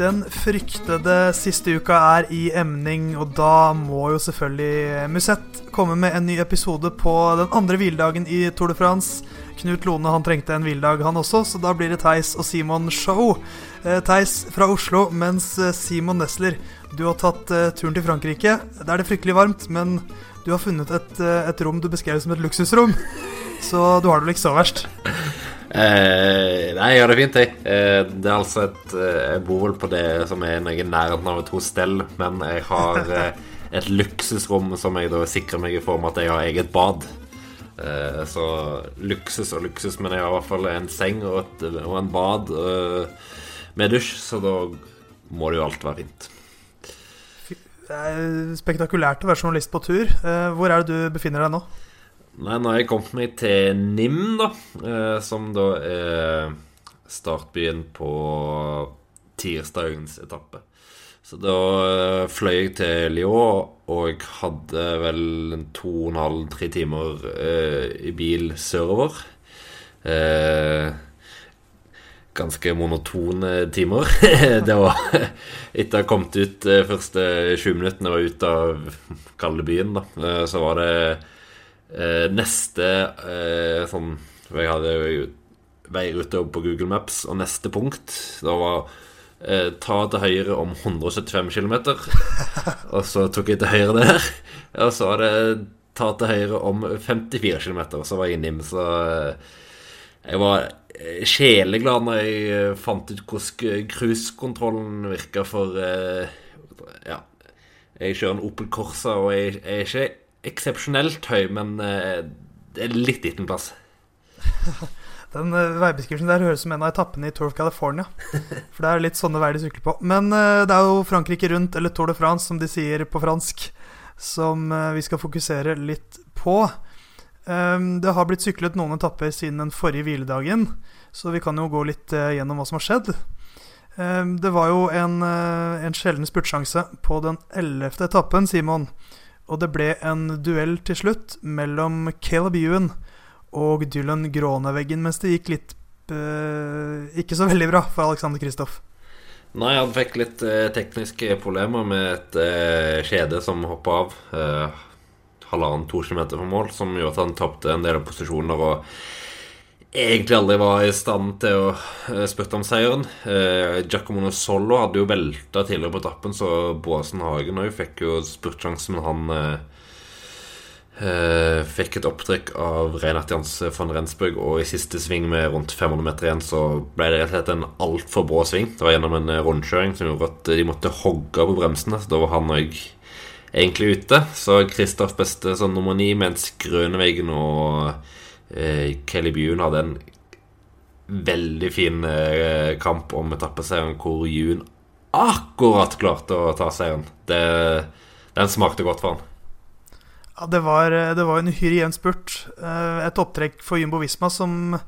Den fryktede siste uka er i emning, og da må jo selvfølgelig Musett komme med en ny episode på den andre hviledagen i Tour de France. Knut Lone han trengte en hviledag, han også, så da blir det Theis og Simon show. Eh, Theis fra Oslo, mens eh, Simon Nesler, du har tatt eh, turen til Frankrike. Der er det fryktelig varmt, men du har funnet et, et rom du beskrev som et luksusrom. Så du har det vel ikke så verst? Eh, nei, jeg har det fint, jeg. Eh, det er altså et Jeg bor vel på det som er i nærheten av et hostell, men jeg har eh, et luksusrom som jeg da sikrer meg i form av at jeg har eget bad. Eh, så luksus og luksus, men jeg har i hvert fall en seng og, et, og en bad eh, med dusj, så da må det jo alt være fint. Det er spektakulært å være journalist på tur. Eh, Hvor er det du befinner deg nå? Nei, nå har jeg kommet meg til NIM, da. Eh, som da er startbyen på tirsdagens etappe. Så da eh, fløy jeg til Lyon, og jeg hadde vel to og en halv, tre timer eh, i bil sørover. Eh, ganske monotone timer. det var Etter å ha kommet ut de første 20 minuttene var ute av kalde byen, da, så var det neste sånn Jeg hadde veirute på Google Maps, og neste punkt da var eh, ta til høyre om 175 km. og så tok jeg til høyre der. Og så var det ta til høyre om 54 km, og så var jeg inne. Så eh, jeg var eh, sjeleglad når jeg eh, fant ut hvordan cruisekontrollen virka, for eh, ja Jeg kjører en Opel Corsa, og jeg, jeg er ikke eksepsjonelt høy, men eh, det er litt liten plass. Den uh, veibeskrivelsen der høres ut som en av etappene i Tour of California. For det er litt sånne veier de sykler på. Men eh, det er jo Frankrike rundt, eller Tour de France, som de sier på fransk, som eh, vi skal fokusere litt på. Um, det har blitt syklet noen etapper siden den forrige hviledagen, så vi kan jo gå litt eh, gjennom hva som har skjedd. Um, det var jo en, eh, en sjelden spurtsjanse på den ellevte etappen, Simon. Og det ble en duell til slutt mellom Caleb Ewan og Dylan Gråneveggen, mens det gikk litt eh, ikke så veldig bra for Alexander Kristoff. Nei, han fikk litt eh, tekniske problemer med et eh, kjede som hoppa av. Eh, Halvannen-to kilometer fra mål, som gjorde at han tapte en del av posisjoner og egentlig aldri var i stand til å eh, spytte om seieren. Eh, Giacomo Solo hadde jo velta tidligere på etappen, så Boasen Hagen òg fikk jo spurtsjansen, men han eh, eh, fikk et opptrekk av Reinhard Janse von Rensburg, og i siste sving med rundt 500 meter igjen så ble det rett og slett en altfor brå sving. Det var gjennom en eh, rundkjøring som gjorde at de måtte hogge på bremsene, så da var han òg egentlig ute. Så Kristoff beste som nummer ni, mens Grøneveggen og uh, Kelly Bune hadde en veldig fin uh, kamp om etappeseieren, hvor June akkurat klarte å ta seieren. Den smakte godt for han. Ja, det var, det var en uhyre jevn spurt. Eh, Et opptrekk for Jumbo Visma som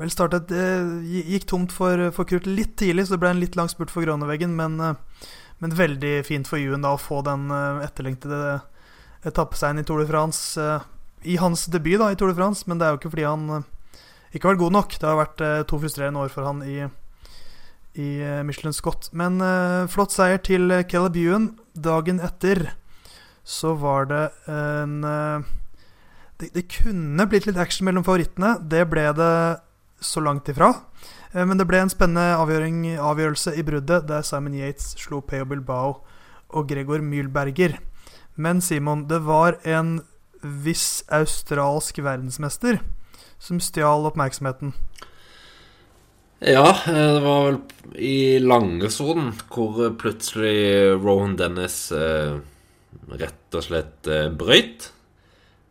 vel startet eh, Gikk tomt for, for krutt litt tidlig, så det ble en litt lang spurt for Grønneveggen. men, eh, men veldig fint for Juen da å få den eh, etterlengtede etappeseieren i Tour de France. eh, I hans debut da i Tour de France, men det er jo ikke fordi han eh, ikke har vært god nok. Det har vært eh, to frustrerende år for han i, i eh, Michelin Scott. Men eh, flott seier til eh, Caleb Ewan. Dagen etter så var det en eh, det, det kunne blitt litt action mellom favorittene. Det ble det så langt ifra. Eh, Men det ble en spennende avgjørelse i bruddet, der Simon Yates slo Peo Bilbao og Gregor Mühlberger. Men Simon, det var en viss australsk verdensmester som stjal oppmerksomheten. Ja, eh, det var vel i langesonen hvor plutselig Rowan Dennis eh, rett og slett eh, brøyt.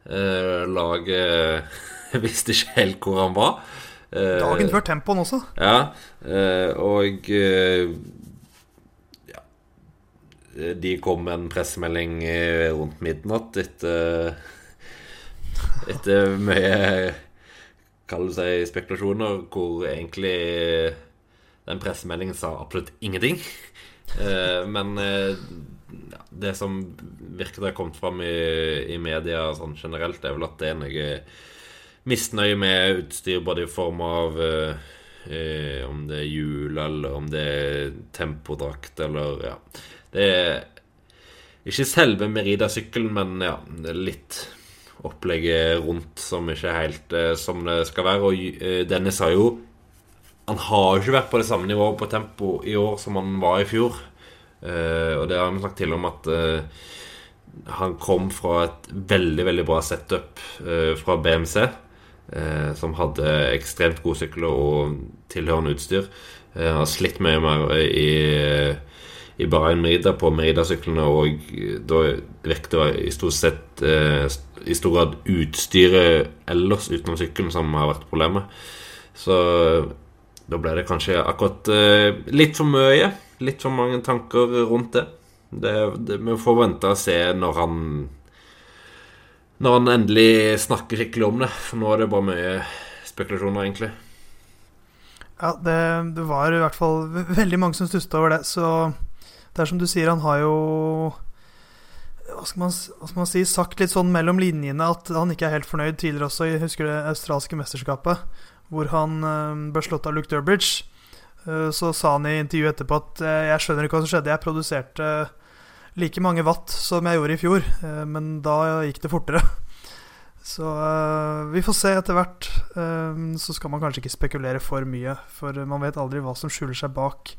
Eh, laget visste ikke helt hvor han var. Eh, Dagen før tempoen også. Ja, eh, og ja, De kom med en pressemelding rundt midnatt etter Etter mye Kall det seg spekulasjoner, hvor egentlig den pressemeldingen sa absolutt ingenting. Men eh, det som virker å ha kommet fram i, i media sånn generelt, er vel at det er noe misnøye med utstyr, både i form av eh, eh, om det er hjul, eller om det er tempodrakt, eller ja. Det er ikke selve Merida-sykkelen, men ja, det er litt opplegget rundt som ikke er helt eh, som det skal være. Og eh, Dennis har jo Han har jo ikke vært på det samme nivået på tempo i år som han var i fjor. Eh, og det har vi snakket til om at eh, han kom fra et veldig, veldig bra setup eh, fra BMC. Som hadde ekstremt gode sykler og tilhørende utstyr. Han har slitt mye mer i i Bahrain Merida på Merida-syklene, og da virket det i stort sett i stor grad utstyret ellers utenom sykkelen som har vært problemet. Så da ble det kanskje akkurat litt for mye. Litt for mange tanker rundt det. det, det vi får vente og se når han Når han endelig snakker skikkelig om det. For nå er det bare mye spekulasjoner, egentlig. Ja, det, det var i hvert fall veldig mange som stusset over det, så det er som du sier, han har jo hva skal, man, hva skal, man, si sagt litt sånn mellom linjene at han ikke er helt fornøyd tidligere også. Jeg husker det australske mesterskapet, hvor han uh, ble slått av Luke Durbridge. Uh, så sa han i intervjuet etterpå at uh, jeg skjønner ikke hva som skjedde. Jeg produserte like mange watt som jeg gjorde i fjor, men da gikk det fortere. Så vi får se etter hvert. så skal man kanskje ikke spekulere for mye, for man vet aldri hva som skjuler seg bak.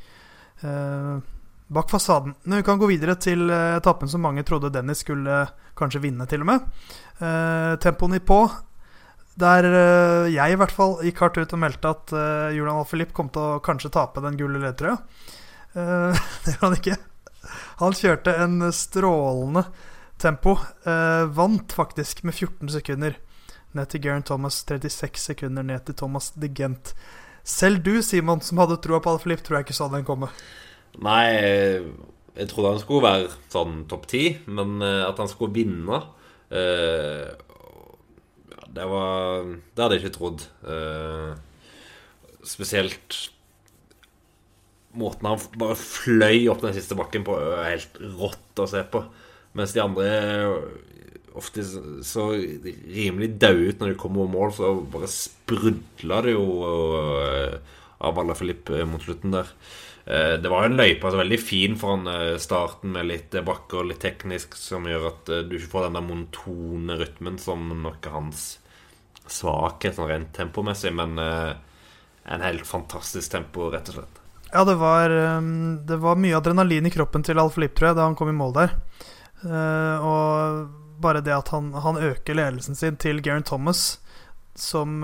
Bak fasaden. Nå, vi kan gå videre til etappen som mange trodde Dennis skulle kanskje vinne, til og med. Tempoen i på. Der uh, jeg i hvert fall gikk hardt ut og meldte at uh, Julian Alfilip kom til å kanskje tape den gule ledtrøya. Uh, det gjorde han ikke. Han kjørte en strålende tempo. vant faktisk med 14 sekunder ned til Geraint Thomas. 36 sekunder ned til Thomas de Gent. Selv du, Simon, som hadde troa på Alfilip, tror jeg ikke så den komme. Nei, jeg trodde han skulle være sånn topp ti, men eh, at han skulle vinne eh, Det var Det hadde jeg ikke trodd. Uh, spesielt måten han bare fløy opp den siste bakken på, er helt rått å se på. Mens de andre ofte så rimelig daue ut når de kommer over mål, så bare sprudla det jo av Valla Filip mot slutten der. Eh, det var en løype altså, veldig fin foran eh, starten med litt bakker og litt teknisk, som gjør at eh, du ikke får den der monotone rytmen som nok er hans svakhet sånn rent tempomessig, men en helt fantastisk tempo, rett og slett. Ja, det var, det var mye adrenalin i kroppen til Alf Lipp, tror jeg, da han kom i mål der. Og bare det at han, han øker ledelsen sin til Geraint Thomas som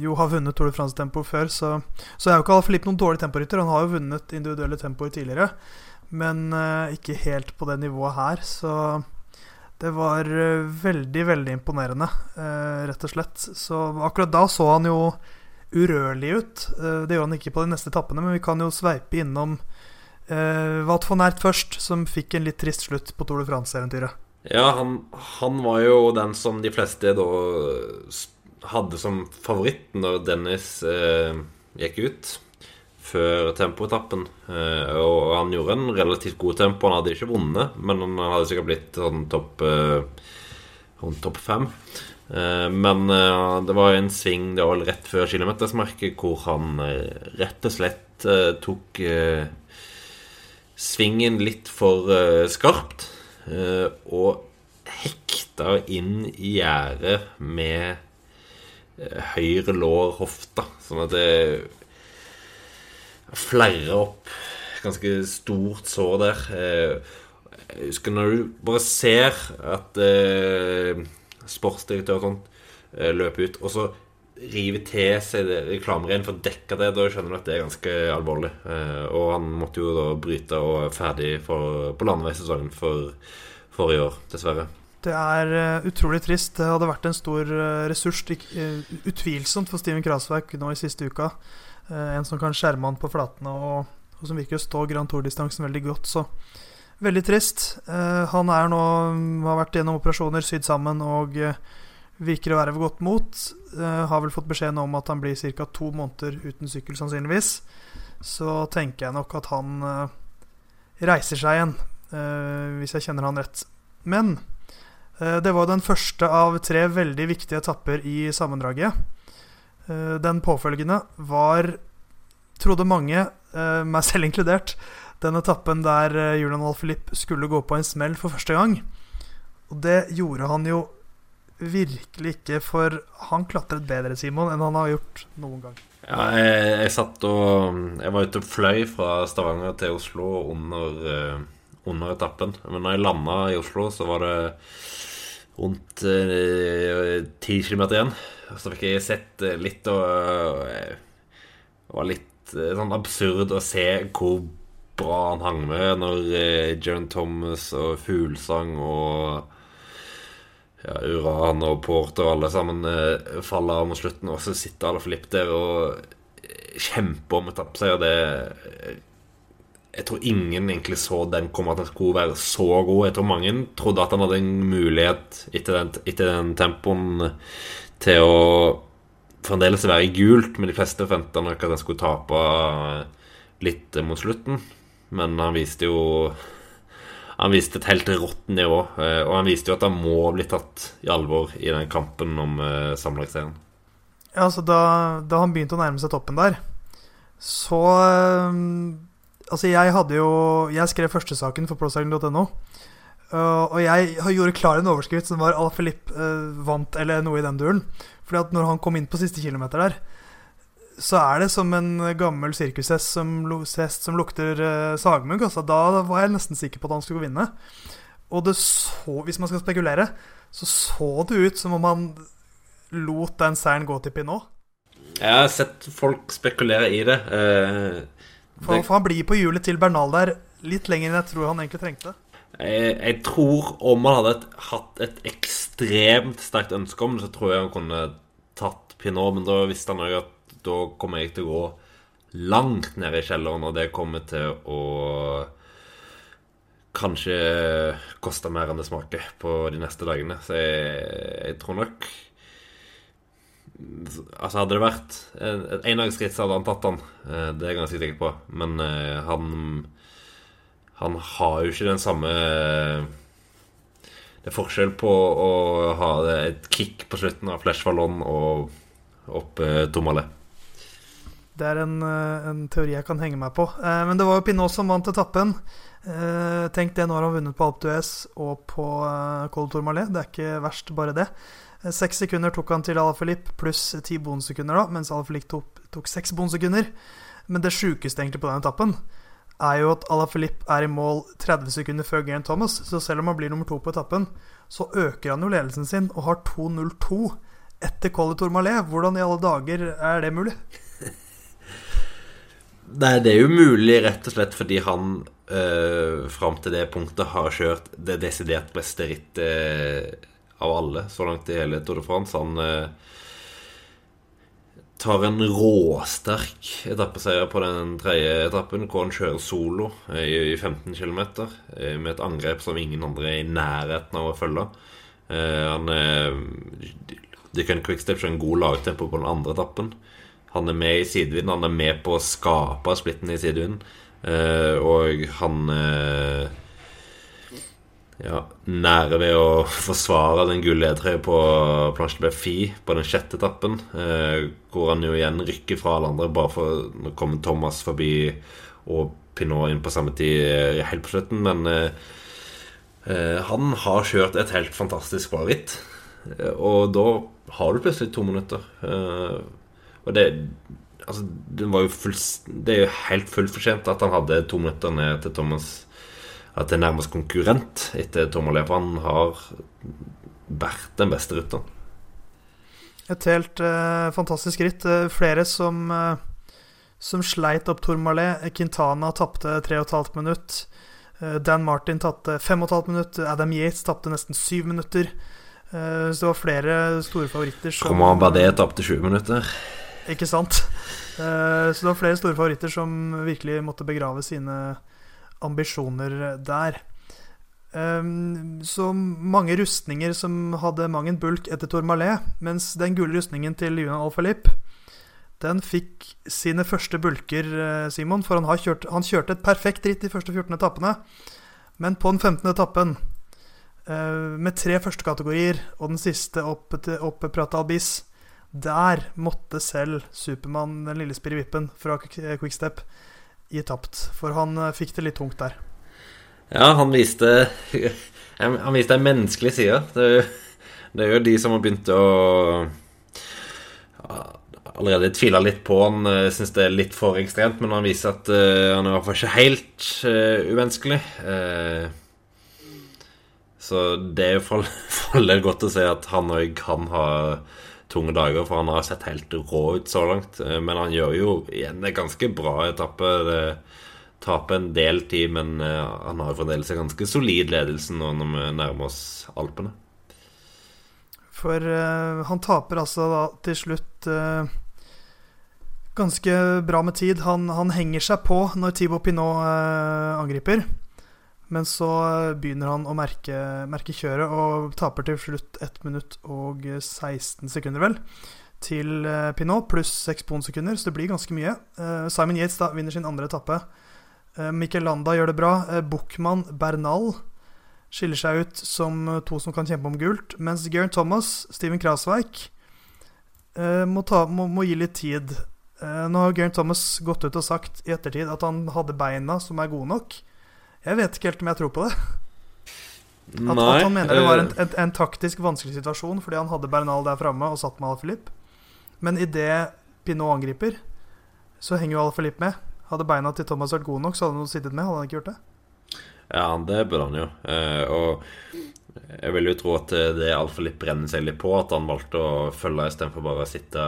jo har vunnet Tour de France-tempo før. Så, så er jo ikke Philippe noen dårlig temporytter. Han har jo vunnet individuelle tempoer tidligere, men ikke helt på det nivået her. Så det var uh, veldig, veldig imponerende, rett og slett. Så akkurat da så han jo urørlig ut. det gjør han ikke på de neste etappene, men vi kan jo sveipe innom Wat von Ert først, som fikk en litt trist slutt på Tour de France-eventyret. Ja, han, han, var jo den som de fleste da hadde som favoritt når Dennis eh, gikk ut før tempoetappen. Eh, og han gjorde en relativt god tempo. Han hadde ikke vunnet, men han hadde sikkert blitt sånn topp eh, rundt topp fem. Eh, men det var en sving det var rett før kilometersmerket hvor han rett og slett tok svingen litt for skarpt. og hekta inn i gjerdet med høyre lår hofta, sånn at det flerrer opp ganske stort sår der. Eh, jeg husker når du bare ser at eh, sportsdirektør og sånt eh, løper ut, og så river til seg reklamereien for å dekke det, da skjønner du at det er ganske alvorlig. Eh, og han måtte jo da bryte og er ferdig for, på landeveissesongen for forrige år, dessverre. Det er utrolig trist. Det hadde vært en stor ressurs, utvilsomt, for Steven Krasverk nå i siste uka. En som kan skjerme han på flatene, og, og, som virker å stå Grand Tour-distansen veldig godt. Så veldig trist. han er nå har vært gjennom operasjoner, sydd sammen og virker å være ved godt mot. har vel fått beskjed om at han blir ca. to måneder uten sykkel, sannsynligvis. så tenker jeg nok at han reiser seg igjen, hvis jeg kjenner han rett. Men det var den første av tre veldig viktige etapper i sammendraget. Den påfølgende var, trodde mange, meg selv inkludert, den etappen der Julian Alfilip skulle gå på en smell for første gang. Og det gjorde han jo virkelig ikke, for han klatret bedre, Simon, enn han har gjort noen gang. Ja, jeg, jeg, satt og Jeg var ute og fløy fra Stavanger til Oslo under, under etappen. Men når jeg landa i Oslo, så var det rundt eh, ti uh, kilometer igjen. Så fikk jeg sett uh, litt, og det var litt sånn absurd å se hvor bra han hang med når John Thomas og Fuglesang og ja, Uran og Porter og alle sammen eh, faller av mot slutten, og så sitter alle Filip der og eh, kjemper om etappeseier. Det eh, Jeg tror ingen egentlig så den komme at han skulle være så god. Jeg tror mange trodde at han hadde en mulighet etter den, etter den tempoen til å fremdeles være gult, men de fleste forventa nok at han skulle tape litt mot slutten. Men han viste jo han viste et helt rått nivå. Eh, og han viste jo at han må bli tatt i alvor i den kampen om uh. Ja, altså da, da, han begynte å nærme seg toppen der, så uh, Altså, jeg hadde jo Jeg skrev førstesaken for prosagen.no. Uh, og jeg gjorde klar en overskrift som var Al Filip uh, vant, eller noe i den duren. Fordi at når han kom inn på siste kilometer der, så er det som en gammel sirkushest som, som, lukter uh, sagmugg. Altså, da var jeg nesten sikker på at han skulle vinne. Og det så, hvis man skal spekulere, så så det ut som om han lot den seieren gå til Pinot. Jeg har sett folk spekulere i det. Uh, for, for, han blir på hjulet til Bernal der litt lenger enn jeg tror han egentlig trengte. Jeg, jeg tror om han hadde et, hatt et ekstremt sterkt ønske om det, så tror jeg han kunne tatt Pinot, men da visste han òg at da kommer jeg til å gå langt ned i kjelleren, og det kommer til å kanskje koste mer enn det smaker på de neste dagene. Så jeg, jeg tror nok Altså, hadde det vært et endagsritt, så hadde han tatt han. Eh, det er jeg ganske sikker på. Men eh, han Han har jo ikke den samme Det er forskjell på å ha et kick på slutten av Flash Fallon og opp Tomalet. Det er en, eh, en, teori jeg kan henge meg på. Eh, men det var jo Pinot som vant etappen. Eh, tenk det, nå har han vunnet på Alpe d'Huez og på eh, Col Tourmalet. Det er ikke verst, bare det. Eh, seks sekunder tok han til Alaphilippe, pluss ti bonsekunder, da, mens Alaphilippe tok, tok seks bonsekunder. Men det sjukeste egentlig på den etappen er jo at Alaphilippe er i mål 30 sekunder før Geraint Thomas. Så selv om han blir nummer to på etappen, så øker han jo ledelsen sin og har 2.02 etter Col Tourmalet. Hvordan i alle dager er det mulig? Nei, det er jo mulig rett og slett fordi han øh, fram til det punktet har kjørt det desidert beste rittet eh, av alle så langt i hele Tour de France. Han eh, tar en råsterk etappeseier på den tredje etappen, hvor han kjører solo i, i 15 km med et angrep som ingen andre er i nærheten av å følge. Uh, han De kan Quickstep kjører en god lagtempo på den andre etappen. Han er med i sidevinden. Han er med på å skape splitten i sidevinden. Uh, og han uh, ja, nære ved å forsvare den gule ledtrøya på Planche de Fi på den sjette etappen. Eh, hvor han jo igjen rykker fra alle andre bare for Nå kommer Thomas forbi og Pinot inn på samme tid helt på slutten. Men han har kjørt et helt fantastisk bra ritt. og da har du plutselig to minutter. Og det Altså, det var jo Det er jo helt fullt fortjent at han hadde to minutter ned til Thomas At det er nærmest konkurrent etter Tom Olé, for han har vært den beste rytteren. Et helt uh, fantastisk ritt. Uh, flere som, uh, som sleit opp Tourmalet. Quintana tapte 3,5 minutt. Dan Martin tapte 5,5 minutt. Adam Yates tapte nesten 7 minutter. så det var flere store favoritter som Roman Bardet tapte 20 minutter. Ikke sant? Uh, så det var flere store favoritter som virkelig måtte begrave sine ambisjoner der. Um, så mange rustninger som hadde mang en bulk etter Tourmalet, mens den gule rustningen til Julian Alfalip Den fikk sine første bulker, eh, Simon, for han, kjørt, han kjørte et perfekt ritt de første 14 etappene. Men på den 15. etappen, eh, med tre førstekategorier og den siste opp til opp Prata Albis, der måtte selv Supermann, den lille spirrevippen fra Quickstep, gi tapt. For han eh, fikk det litt tungt der. Ja, han viste Han viste en menneskelig side. Det, det er jo de som har begynt å allerede tvila litt på han. Uh, Syns det er litt for ekstremt, men han viser at uh, han er i hvert fall ikke helt uh, umenneskelig. så det er jo for, for godt å se at han òg kan ha tunge dager, for han har sett helt rå ut så langt. men han gjør jo igjen en ganske bra etappe. Taper en del tid, men han har fremdeles en ganske solid ledelse nå når vi nærmer oss Alpene. For uh, han taper altså da til slutt uh, ganske bra med tid. Han, han, henger seg på når Thibaut Pinot uh, angriper. Men så begynner han å merke, merke, kjøret og taper til slutt 1 minutt og 16 sekunder, vel, til Pinot, pluss 6 bonsekunder, så det blir ganske mye. Simon Yates da vinner sin andre etappe. Mikkel Landa gjør det bra. Buchmann Bernal skiller seg ut som to som kan kjempe om gult. Mens Geraint Thomas, Steven Krasveik, eh, må, ta, må, må, gi litt tid. Eh, nå har Geraint Thomas gått ut og sagt i ettertid at han hadde beina som er gode nok. Jeg vet ikke helt om jeg tror på det. At, at han mener det var en, en, en, taktisk vanskelig situasjon fordi han hadde Bernal der framme og satt med Alfilip. Men idet Pinot angriper, så henger jo Alfilip med. Hadde beina til Thomas vært gode nok, så hadde han sittet med. Hadde han ikke gjort det? Ja, det burde han jo. Eh, og jeg vil jo tro at det Al-Filip brenner seg litt på at han valgte å følge istedenfor bare å sitte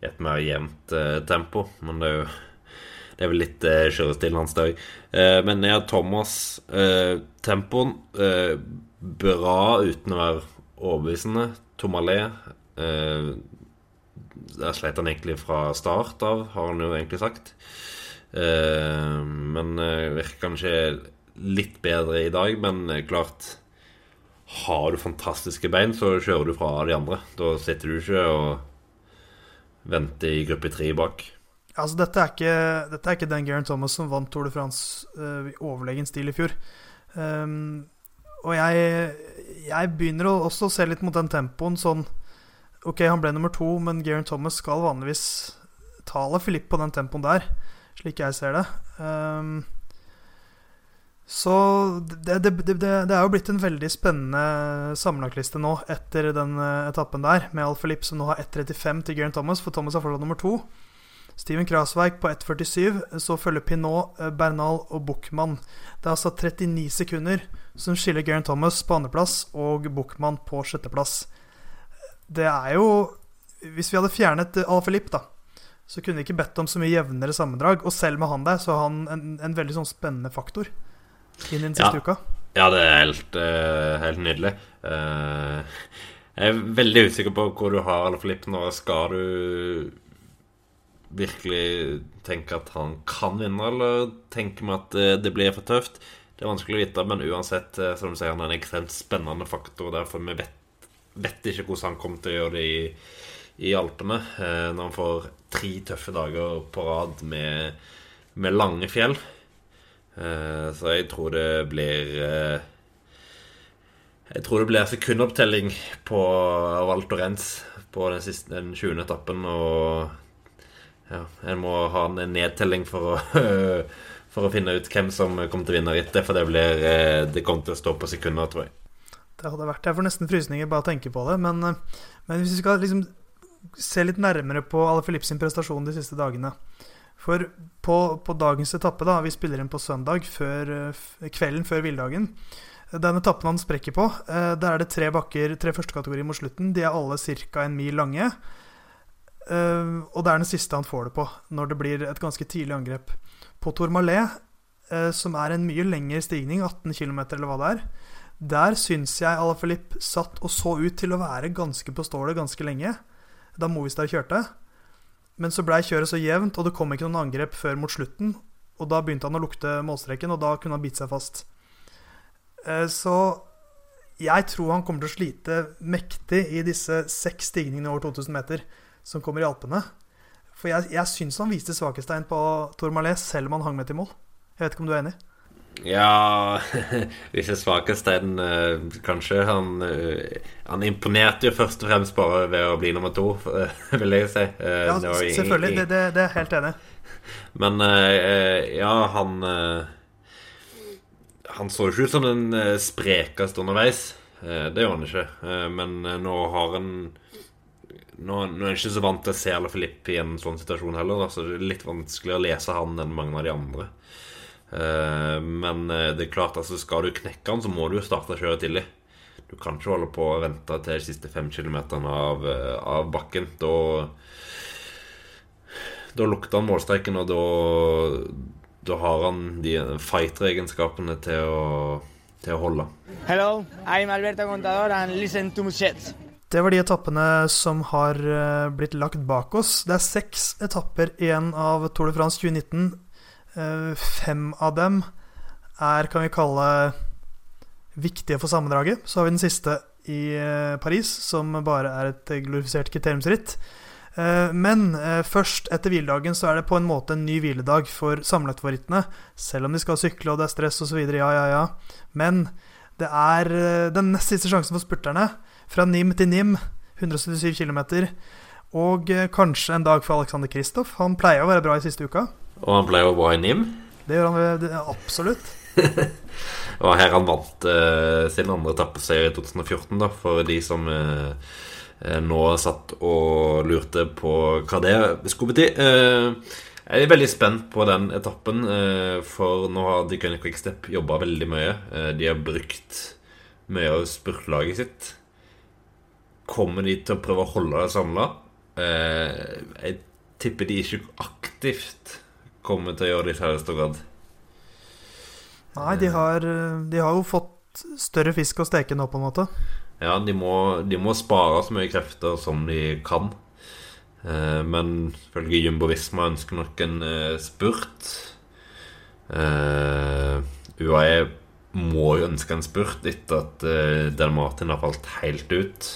i et mer jevnt eh, tempo. Men det er jo det er vel litt uh, kjørestilen hans, det òg. Uh, men ja, Thomas uh, Tempoen uh, bra uten å være overbevisende. Tomalé uh, Der sleit han egentlig fra start av, har han jo egentlig sagt. Eh, men virker kanskje litt bedre i dag, men klart Har du fantastiske bein, så kjører du fra de andre. Da sitter du ikke og venter i gruppe tre bak. Altså, dette er ikke, dette er ikke den Garen Thomas som vant Tour de France uh, i overlegen stil i fjor. Um, og jeg, jeg begynner å også se litt mot den tempoen sånn Ok, han ble nummer to, men Garen Thomas skal vanligvis tale Filip på den tempoen der, slik jeg ser det. Um, så det, det, det, det, er jo blitt en veldig spennende sammenlagtliste nå etter den eh, etappen der, med Alfa Lipp som nå har 1.35 til Garen Thomas, for Thomas er fortsatt nummer to. Steven Krasveik på 1.47, så følger Pinot, eh, Bernal og Buchmann. Det er altså 39 sekunder som skiller Geraint Thomas på andreplass og Buchmann på sjetteplass. Det er jo Hvis vi hadde fjernet Al-Filip, da, så kunne vi ikke bedt om så mye jevnere sammendrag. Og selv med han der, så har han en, en veldig sånn spennende faktor inn den siste ja. uka? Ja, det er helt, uh, helt nydelig. Uh, jeg er veldig usikker på hvor du har Al-Filip nå. Skal du virkelig tenke at han kan vinne, eller tenke vi at uh, det blir for tøft? Det er vanskelig å vite, men uansett, som du sier, han er en ekstremt spennende faktor. Derfor vi vet, vet ikke hvordan han kommer til å gjøre det i, i Alpene. når han får tre tøffe dager på rad med, med lange fjell. Eh, så jeg tror det blir eh, Jeg tror det blir sekundopptelling på Walter Renz på den, siste, den 20. etappen. Og ja, en må ha en nedtelling for å, for å finne ut hvem som kommer til å vinne rittet. For det, blir, eh, det kommer til å stå på sekunder, tror jeg. Det hadde vært Jeg får nesten frysninger bare å tenke på det. Men, men hvis vi skal liksom se litt nærmere på Alle sin prestasjon de siste dagene for på, på, dagens etappe, da, vi spiller inn på søndag, før, eh, kvelden før villdagen Den etappen han sprekker på, eh, der er det tre bakker, tre førstekategorier mot slutten. De er alle ca. en mil lange. Eh, og det er den siste han får det på, når det blir et ganske tidlig angrep. På Tourmalet, som er en mye lengre stigning, 18 km eller hva det er, der syns jeg Alaphilippe satt og så ut til å være ganske på stålet ganske lenge, da Movistar kjørte. Men så blei kjøret så jevnt, og det kom ikke noen angrep før mot slutten. Og da begynte han å lukte målstreken, og da kunne han bite seg fast. Eh, så jeg tror han kommer til å slite mektig i disse seks stigningene over 2000 meter som kommer i Alpene. For jeg, jeg syns han viste svakhetstegn på Tourmalet, selv om han hang med til mål. Jeg vet ikke om du er enig? Ja Visse svakhetstegn, eh, kanskje. Han, eh, han, imponerte jo først og fremst bare ved å bli nummer to, vil jeg si. Eh, ja, selvfølgelig. Det, det, det, er helt enig. Men ja, han Han så ikke ut som den sprekeste underveis. Det gjorde han ikke. Men nå har han nå, nå, er jeg ikke så vant til å se Ala Filip i en sånn situasjon heller, så det er litt vanskeligere å lese han enn mange av de andre. Uh, men uh, det er klart altså skal du knekke han, så må du jo starte kjøre tidlig. Du kan ikke holde på å vente til de siste fem kilometerne av, uh, av bakken. Da Da lukter han målstreken, og da, da har han de fighter-egenskapene til å, til å holde. Hello, I'm Alberto Contador and listen to Muschets. Det var de etappene som har eh, blitt lagt bak oss. Det er seks etapper igjen av Tour de France 2019. Eh, fem av dem er, kan vi kalle, viktige for sammendraget. Så har vi den siste i eh, Paris, som bare er et glorifisert kriteriumsritt. Men først etter hviledagen så er det på en måte en ny hviledag for sammenlagtfavorittene. Selv om de skal sykle og det er stress osv. Ja, ja, ja. Men det er den nest siste sjansen for spurterne fra NIM til NIM, 177 km. Og eh, kanskje en dag for Alexander Kristoff. Han pleier å være bra i siste uka. Og han pleier å være bra i NIM? Det gjør han det, absolutt. og her han vant eh, sin andre etappeseier i 2014, da, for de som eh, nå satt og lurte på hva det skulle bety. Eh, jeg er veldig spent på den etappen, for nå har Deconic Quickstep jobba veldig mye. De har brukt mye av spurtlaget sitt Kommer de til å prøve å holde det samla? Eh, jeg tipper de ikke aktivt kommer til å gjøre det i særlig grad. Nei, de har, de har, jo fått større fisk å steke nå, på en måte. Ja, de må, de må spare så mye krefter som de kan. Eh, men ifølge Jumbo Visma ønsker nok en eh, spurt. Eh, UAE må jo ønske en spurt etter at Del Martin har falt helt ut.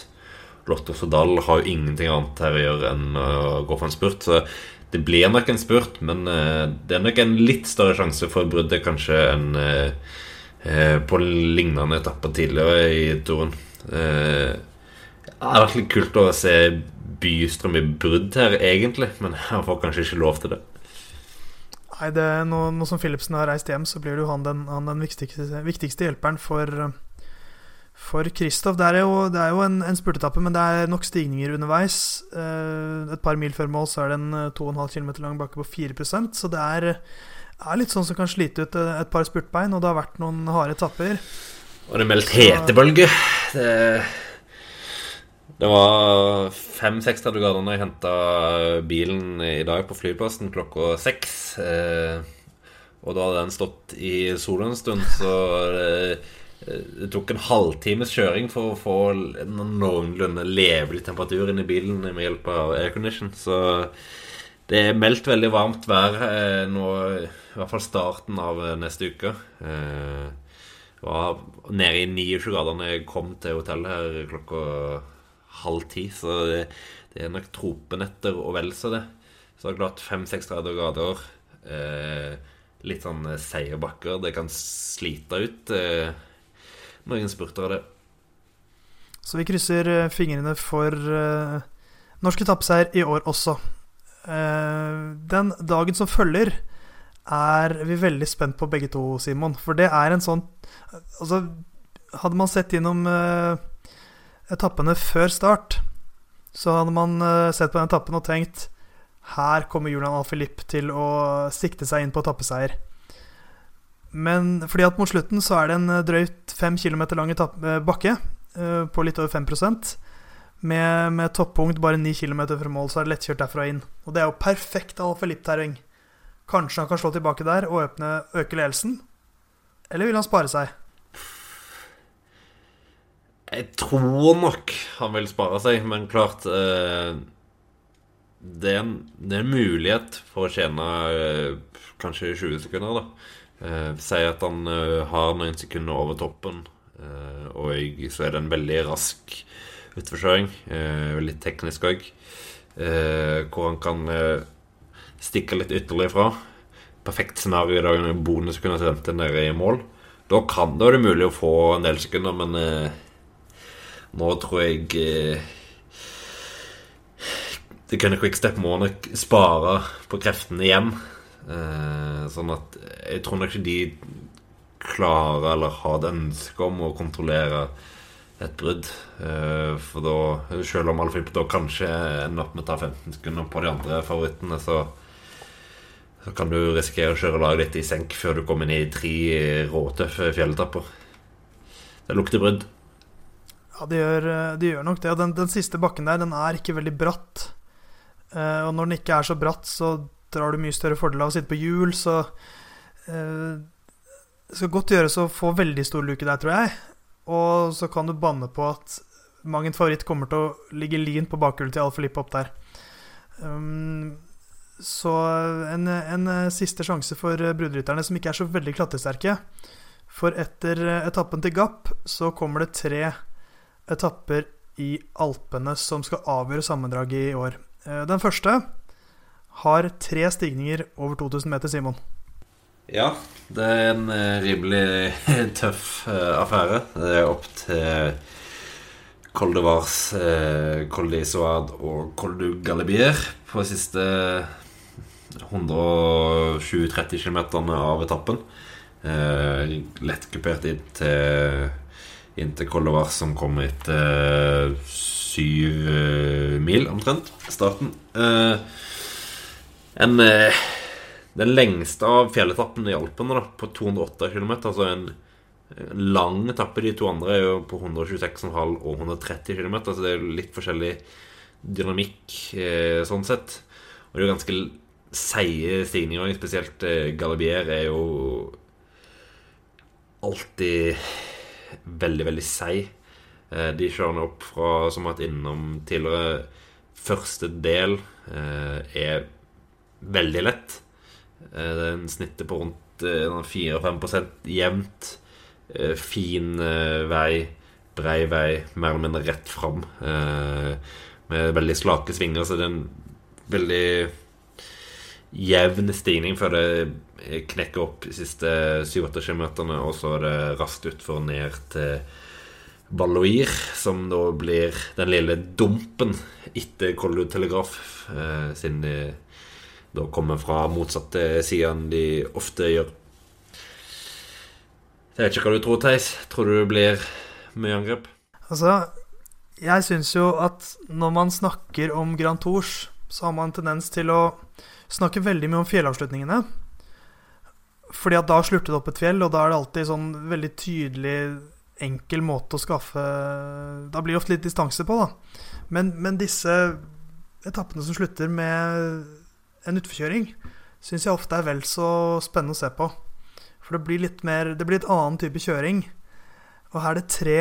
Lotto Sodal har jo ingenting annet her å gjøre enn å gå for en spurt. Så det blir nok en spurt, men eh, det er nok en litt større sjanse for bruddet kanskje enn eh, eh, på lignende etapper tidligere i turen. Det er litt kult å se Bystrøm i brudd her, egentlig, men han får kanskje ikke lov til det. Nei, det nå, nå som Philipsen har reist hjem, så blir det jo han den, han den viktigste, viktigste hjelperen for for Kristoff det er jo, det er jo en, en spurtetappe, men det er nok stigninger underveis. Eh, et par mil før mål så er det en 2,5 eh, km lang bakke på 4% så det er, er, litt sånn som kan slite ut eh, et par spurtbein, og det har vært noen harde etapper. Og det er meldt hetebølge. Det, det var fem-seks grader da jeg henta bilen i dag på flyplassen klokka seks. og da hadde den stått i sola en stund, så det Eh, det tok en halvtimes kjøring for å få en noenlunde levelig temperatur inn i bilen med hjelp av aircondition. Så det er meldt veldig varmt vær eh, nå, i hvert fall starten av eh, neste uke. Jeg var nede i 29 grader da jeg kom til hotellet her klokka halv ti. Så det, det er nok tropenetter og vel så det. Så det er klart 5-6 grader, litt sånn seige bakker. Det kan slite ut. Noen spurter av det. Så vi krysser eh, fingrene for uh, norsk etappeseier i år også. Uh, den dagen som følger, er vi veldig spent på begge to, Simon. For det er en sånn Altså, hadde man sett gjennom uh, etappene før start, så hadde man sett på den etappen og tenkt her kommer Julian Alfilip til å sikte seg inn på etappeseier. Men fordi at mot slutten så er det en eh, drøyt fem kilometer lang eh, bakke uh, på litt over 5 med, med toppunkt bare 9 km fra mål, så er det lettkjørt derfra inn. Og det er jo perfekt Alfa-Lipp-terreng. Kanskje han kan slå tilbake der og øpne, øke ledelsen? Eller vil han spare seg? Jeg tror nok han vil spare seg, men klart eh, det, er en, det, er en, mulighet for å tjene eh, kanskje 20 sekunder, da. Uh, sier at han eh, har noen sekunder over toppen, eh, og så er det en veldig rask utforkjøring. litt teknisk òg. hvor han kan stikke litt ytterligere fra. Perfekt scenario i dag når bonus kunne sendt den nede i mål. Da kan det være mulig å få en del sekunder, men eh, nå tror jeg eh, Det kunne Quickstep må nok spare på kreftene igjen. Eh, sånn at jeg tror nok ikke de klarer eller har et ønske om å kontrollere et brudd. Eh, for da, selv om Alfilip da kanskje ender opp med å ta 15 sekunder på de andre favorittene, så, så kan du risikere å kjøre laget ditt i senk før du kommer ned i tre råtøffe fjelletapper. Det lukter brudd. Ja, det gjør, de gjør nok det. Den, den, siste bakken der, den er ikke veldig bratt. Eh, og når den ikke er så bratt, så drar du mye større fordel av å sitte på hjul, så eh, Det skal godt gjøres å få veldig stor luke der, tror jeg. Og så kan du banne på at mang en favoritt kommer til å ligge lin på bakhjulet til Alfa Lippe opp der. Um, så en, en, siste sjanse for bruderytterne som ikke er så veldig klatresterke. For etter etappen til Gapp så kommer det tre etapper i Alpene som skal avgjøre sammendraget i år. Eh, den første har tre stigninger over 2000 meter, Simon. Ja, det er en eh, rimelig tøff uh, affære. Det er opp til Col de Vars, uh, Col de Soad og Col du Galibier på de siste 120-30 km av etappen. Lettkupert inn til, inn til Col de Vars, som kommer etter syv mil, omtrent, starten. En den lengste av fjelletappene i Alpene, da, på 208 km. Altså en lang etappe. De to andre er jo på 126,5 og 130 km. Så det er litt forskjellig dynamikk eh, sånn sett. Og det er jo ganske seige stigninger. Spesielt eh, Galibier er jo alltid veldig, veldig seig. Eh, de kjører opp fra, som har vært innom tidligere, første del eh, er veldig lett. Den det er en snittet på rundt 4-5 jevnt. Eh, fin eh, vei, brei vei, mer eller mindre rett fram. Med veldig slake svinger, så det er en veldig jevn stigning før det knekker opp de siste 7-8 km, og så er det raskt utfor ned til Balloir, som da blir den lille dumpen etter Kollu Telegraf, siden de da kommer fra motsatte side enn de ofte gjør. Jeg vet ikke hva du tror, Theis. Tror du det blir mye angrep? Altså, jeg syns jo at når man snakker om Grand Tours, så har man tendens til å snakke veldig mye om fjellavslutningene. Fordi at da slutter det opp et fjell, og da er det alltid sånn veldig tydelig, enkel måte å skaffe Da blir det ofte litt distanse på, da. Men, men disse etappene som slutter med en utforkjøring syns jeg ofte er vel så spennende å se på. For det blir litt mer Det blir et annen type kjøring. Og her er det tre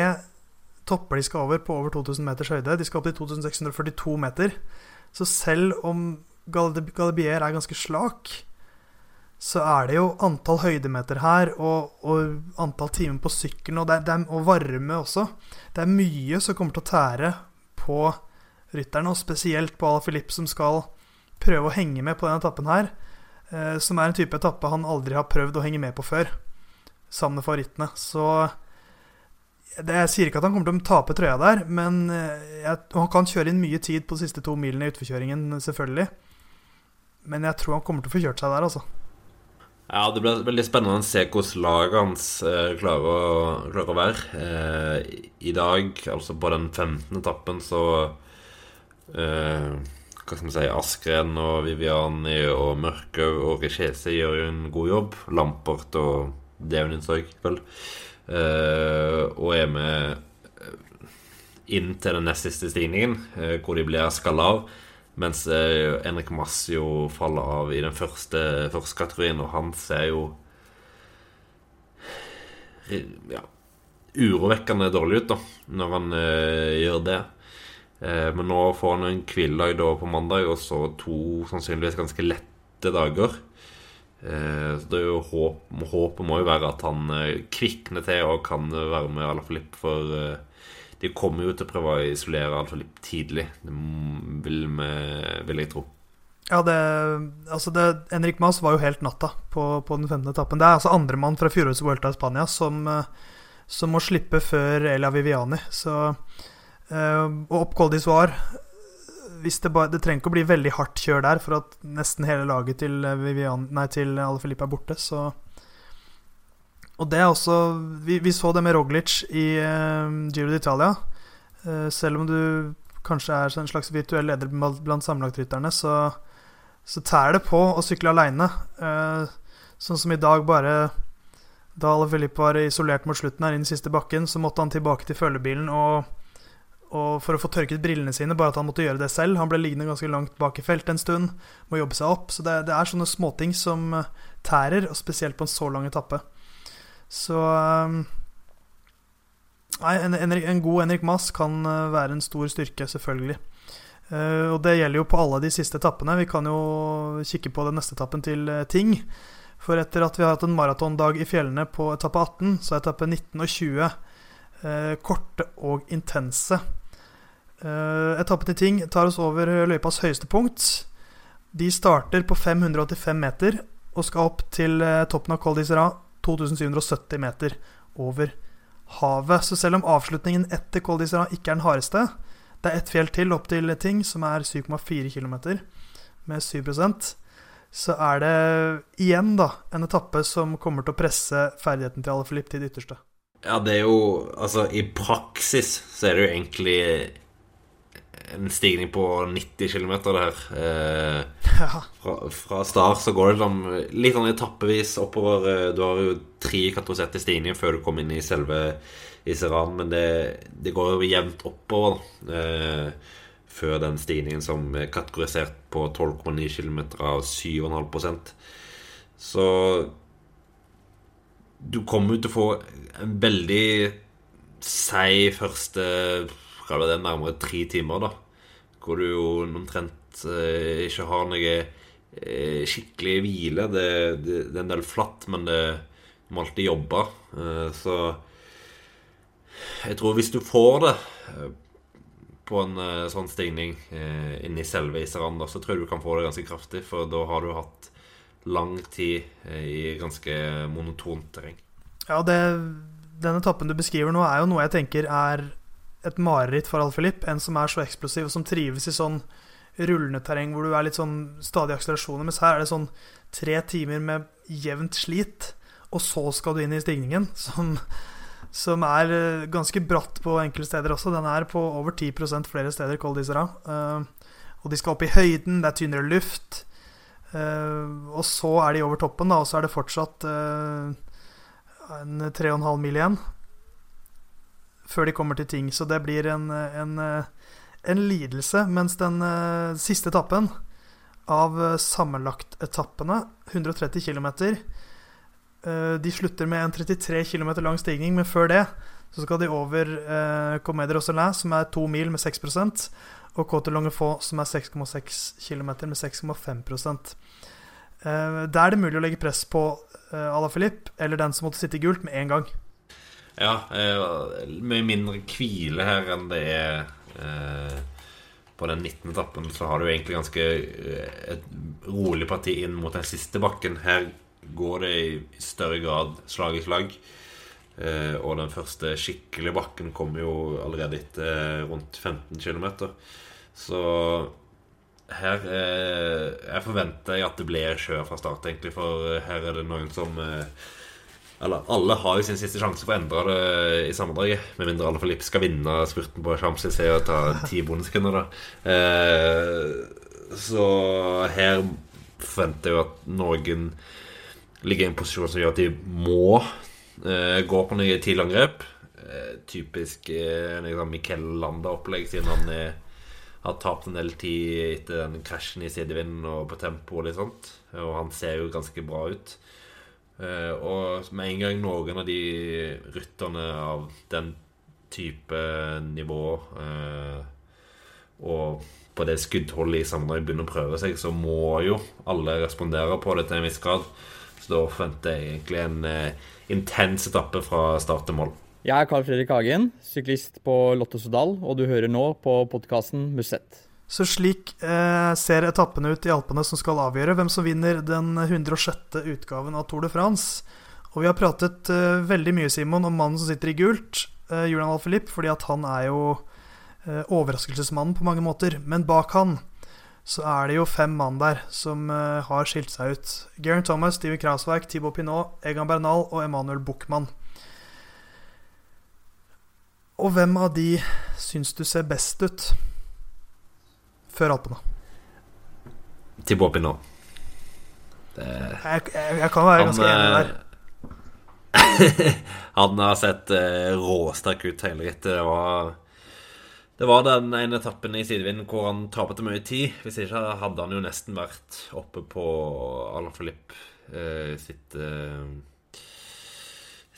topper de skal over på over 2000 meters høyde. De skal opp til 2642 meter. Så selv om Galibier er ganske slak, så er det jo antall høydemeter her, og, og antall timer på sykkelen, og, og, varme også. Det er mye som kommer til å tære på rytterne, og spesielt på Ala Filip, som skal prøve å henge med på denne etappen her, eh, som er en type etappe han aldri har prøvd å henge med på før, sammen med favorittene. Så det, jeg sier ikke at han kommer til å tape trøya der, men eh, jeg, han kan kjøre inn mye tid på de siste to milene i utforkjøringen, selvfølgelig. Men jeg tror han kommer til å få kjørt seg der, altså. Ja, det blir veldig spennende å se hvordan laget hans eh, klarer, å, klarer, å, være. Eh, I dag, altså på den 15. etappen, så eh, hva skal vi si, Askren og Viviani og Mørkhaug og Richese gjør jo en god jobb. Lampert og Devninsøy, vel. Uh, og er med eh, inn til den nest siste stigningen, uh, hvor de blir skalla av. Mens uh, Henrik Massio faller av i den første, første kategorien, og han ser jo ja, urovekkende dårlig ut da når han gjør det. Eh, men nå får han en hviledag på mandag, og så to sannsynligvis ganske lette dager. Eh, så det er jo håp, Håpet må jo være at han eh, kvikner til og kan være med Alfalip. For de kommer jo til å prøve å isolere Alfalip tidlig. Det vil, med, vil jeg tro. Ja, det, altså det, Henrik Maas var jo helt natta på, på den 15. etappen. Det er altså andremann fra fjorårets Vuelta i Spania som, som, må slippe før Elia Viviani. Så, og opp Col d'Isoire det, det, trenger ikke å bli veldig hardt kjør der for at nesten hele laget til, Vivian, nei, til Alle Filippe er borte, så Og det er også Vi, vi så det med Roglic i uh, Giro d'Italia. Uh, selv om du kanskje er en slags virtuell leder blant sammenlagtrytterne, så, så tær det på å sykle aleine. Uh, sånn som i dag, bare da Alle Filippe var isolert mot slutten her i den siste bakken, så måtte han tilbake til følgebilen og og for å få tørket brillene sine, bare at han måtte gjøre det selv. Han ble liggende ganske langt bak i feltet en stund, må jobbe seg opp. Så det, det er sånne småting som eh, tærer, og spesielt på en så lang etappe. Så eh, Nei, en, en, en god Henrik Mass kan eh, være en stor styrke, selvfølgelig. Uh, og det gjelder jo på alle de siste etappene. Vi kan jo kikke på den neste etappen til Ting. For etter at vi har hatt en maratondag i fjellene på etappe 18, så er etappe 19 og 20 uh, korte og intense. Uh, etappen til Ting tar oss over løypas høyeste punkt. De starter på 585 meter og skal opp til uh, toppen av Col d'Isera, 2770 meter over havet. Så selv om avslutningen etter Col d'Isera ikke er den hardeste, det er ett fjell til opp til Ting, som er 7,4 km med 7% så er det igjen da en etappe som kommer til å presse ferdigheten til Alaphilippe til det ytterste. Ja, det er jo Altså, i praksis så er det jo egentlig en stigning på 90 km, der. Eh, fra, fra, start så går det liksom litt sånn etappevis oppover. Eh, du har jo tre kategoriserte stigninger før du kommer inn i selve Iseran, men det, det går jo jevnt oppover eh, før den stigningen som er kategorisert på 12,9 km av 7,5% Så du kommer jo til å få en veldig seig første Er det, nærmere tre timer, da hvor du jo omtrent eh, ikke har noe eh, skikkelig hvile. Det, det, det, er en del flatt, men det, du må alltid jobbe. Eh, så jeg tror hvis du får det eh, på en eh, sånn stigning eh, inni selve Isaranda, så tror jeg du kan få det ganske kraftig. For da har du hatt lang tid i ganske monotont terreng. Ja, det, den etappen du beskriver nå, er jo noe jeg tenker er et mareritt for Alfilip. En som er så eksplosiv, og som trives i sånn rullende terreng hvor du er litt sånn stadig akselerasjoner. Mens her er det sånn tre timer med jevnt slit, og så skal du inn i stigningen. Som, som er eh, ganske bratt på enkelte steder også. Den er på over 10 flere steder, Col d'Isera. Uh, og de skal opp i høyden, det er tynnere luft. Uh, og så er de over toppen, da, og så er det fortsatt en 3,5 mil igjen før de kommer til ting. Så det blir en, en, en lidelse. Mens den uh, siste etappen av uh, sammenlagtetappene, 130 km, uh, de slutter med en 33 km lang stigning, men før det så skal de over uh, Comedre Roselin, som er to mil med 6% og Côte Longefaux, som er 6,6 km med 6,5 uh, Da er det mulig å legge press på uh, Filip, eller den som måtte sitte i gult, med en gang. Ja, eh, mye mindre hvile her enn det er eh, på den 19. etappen. Så har du egentlig ganske eh, et rolig parti inn mot den siste bakken. Her går det i større grad slag i slag. Eh, og den første skikkelige bakken kommer jo allerede etter eh, rundt 15 km. Så her eh, jeg forventer at det blir kjør fra start, egentlig. For her er det noen som eh, eller alle har jo sin siste sjanse for å endre det i sammendraget. Med mindre alle Filip skal vinne spurten på Champs-Élysées og ta ti bonussekunder, da. Eh, så her forventer jeg jo at noen ligger i en posisjon som gjør at de må eh, gå på nye tidlig angrep. Eh, typisk eh, liksom Miquel Landa-opplegg, siden han er, har tapt en del tid etter den krasjen i sidevinden og på tempo og litt sånt. Og han ser jo ganske bra ut. Uh, og med en gang noen av de rytterne av den type nivå uh, og på det skuddholdet i sammenheng begynner å prøve seg, så må jo alle respondere på det til en viss grad. Så da forventer jeg egentlig en uh, intens etappe fra start til mål. Jeg er Carl Fredrik Hagen, syklist på Lotto Sodal, og du hører nå på podkasten Musett. Så slik eh, ser etappene ut i Alpene som skal avgjøre hvem som vinner den 106. utgaven av Tour de France. Og vi har pratet eh, veldig mye, Simon, om mannen som sitter i gult, eh, Julian Alphilippe, fordi at han er jo eh, overraskelsesmannen på mange måter. Men bak han så er det jo fem mann der som uh, har skilt seg ut. Garen Thomas, Steven Krauswerk, Thibaut Pinot, Egan Bernal og Emanuel Buchmann. Og hvem av de syns du ser best ut før Alpene? Til Bobby nå. Det... Jeg, jeg, jeg, kan være ganske enig der. Eh, han har sett uh, råsterk ut hele rittet. Det var det var den ene etappen i sidevind hvor han tapte mye tid. Hvis ikke hadde han jo nesten vært oppe på Alain Philippe eh, sitt eh,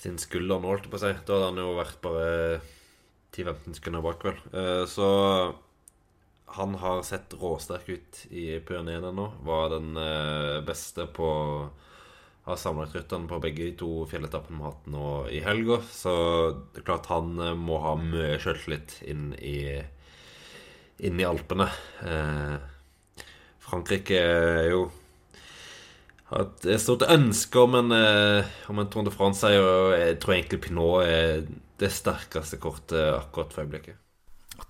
sin skulder nå, holdt jeg på å si. Da hadde han jo vært bare 10-15 sekunder bak, vel. Eh, så han har sett råsterk ut i Pyreneene nå. Var den eh, beste på har samlet rytterne på begge de to fjelletappene vi har hatt nå i helga. Så det er klart han eh, må ha mye sjøltillit inn inn i Alpene. Eh, Frankrike er jo har et stort ønske om en, eh, om en Tour de France-seier. Jeg tror egentlig Pinot er det sterkeste kortet akkurat for øyeblikket.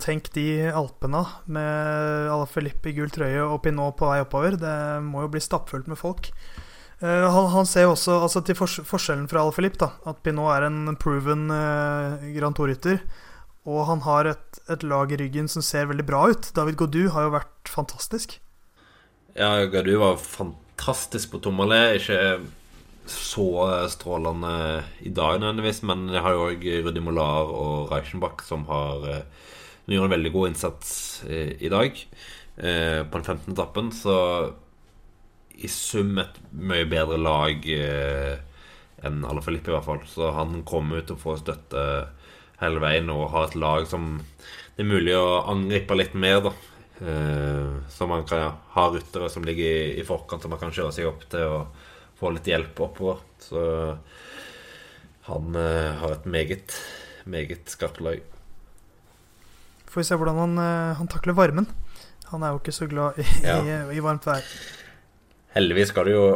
Tenk de Alpene med Ala Felipe i gul trøye og Pinot på vei oppover. Det må jo bli stappfullt med folk. Uh, han, han, ser jo også altså, til fors forskjellen fra Alaphilippe da, at Pinot er en proven uh, Grand Tour-rytter. Og han har et, et, lag i ryggen som ser veldig bra ut. David Godou har jo vært fantastisk. Ja, Godou var fantastisk på Tommerle. Ikke så strålende i dag nødvendigvis, men jeg har jo òg Rudi Molar og Reichenbach som har uh, gjort en veldig god innsats i, i dag. på den 15. etappen, så i sum et mye bedre lag eh, enn Alle Filippe, i hvert fall. Så han kommer ut til å få støtte hele veien og har et lag som det er mulig å angripe litt mer, da. Eh, så man kan ha ryttere som ligger i, forkant, som man kan kjøre seg opp til og få litt hjelp oppover. Så han eh, har et meget, meget skarpt lag. Får vi se hvordan han, eh, han, takler varmen. Han er jo ikke så glad i, ja. i, i varmt vær. Heldigvis skal det jo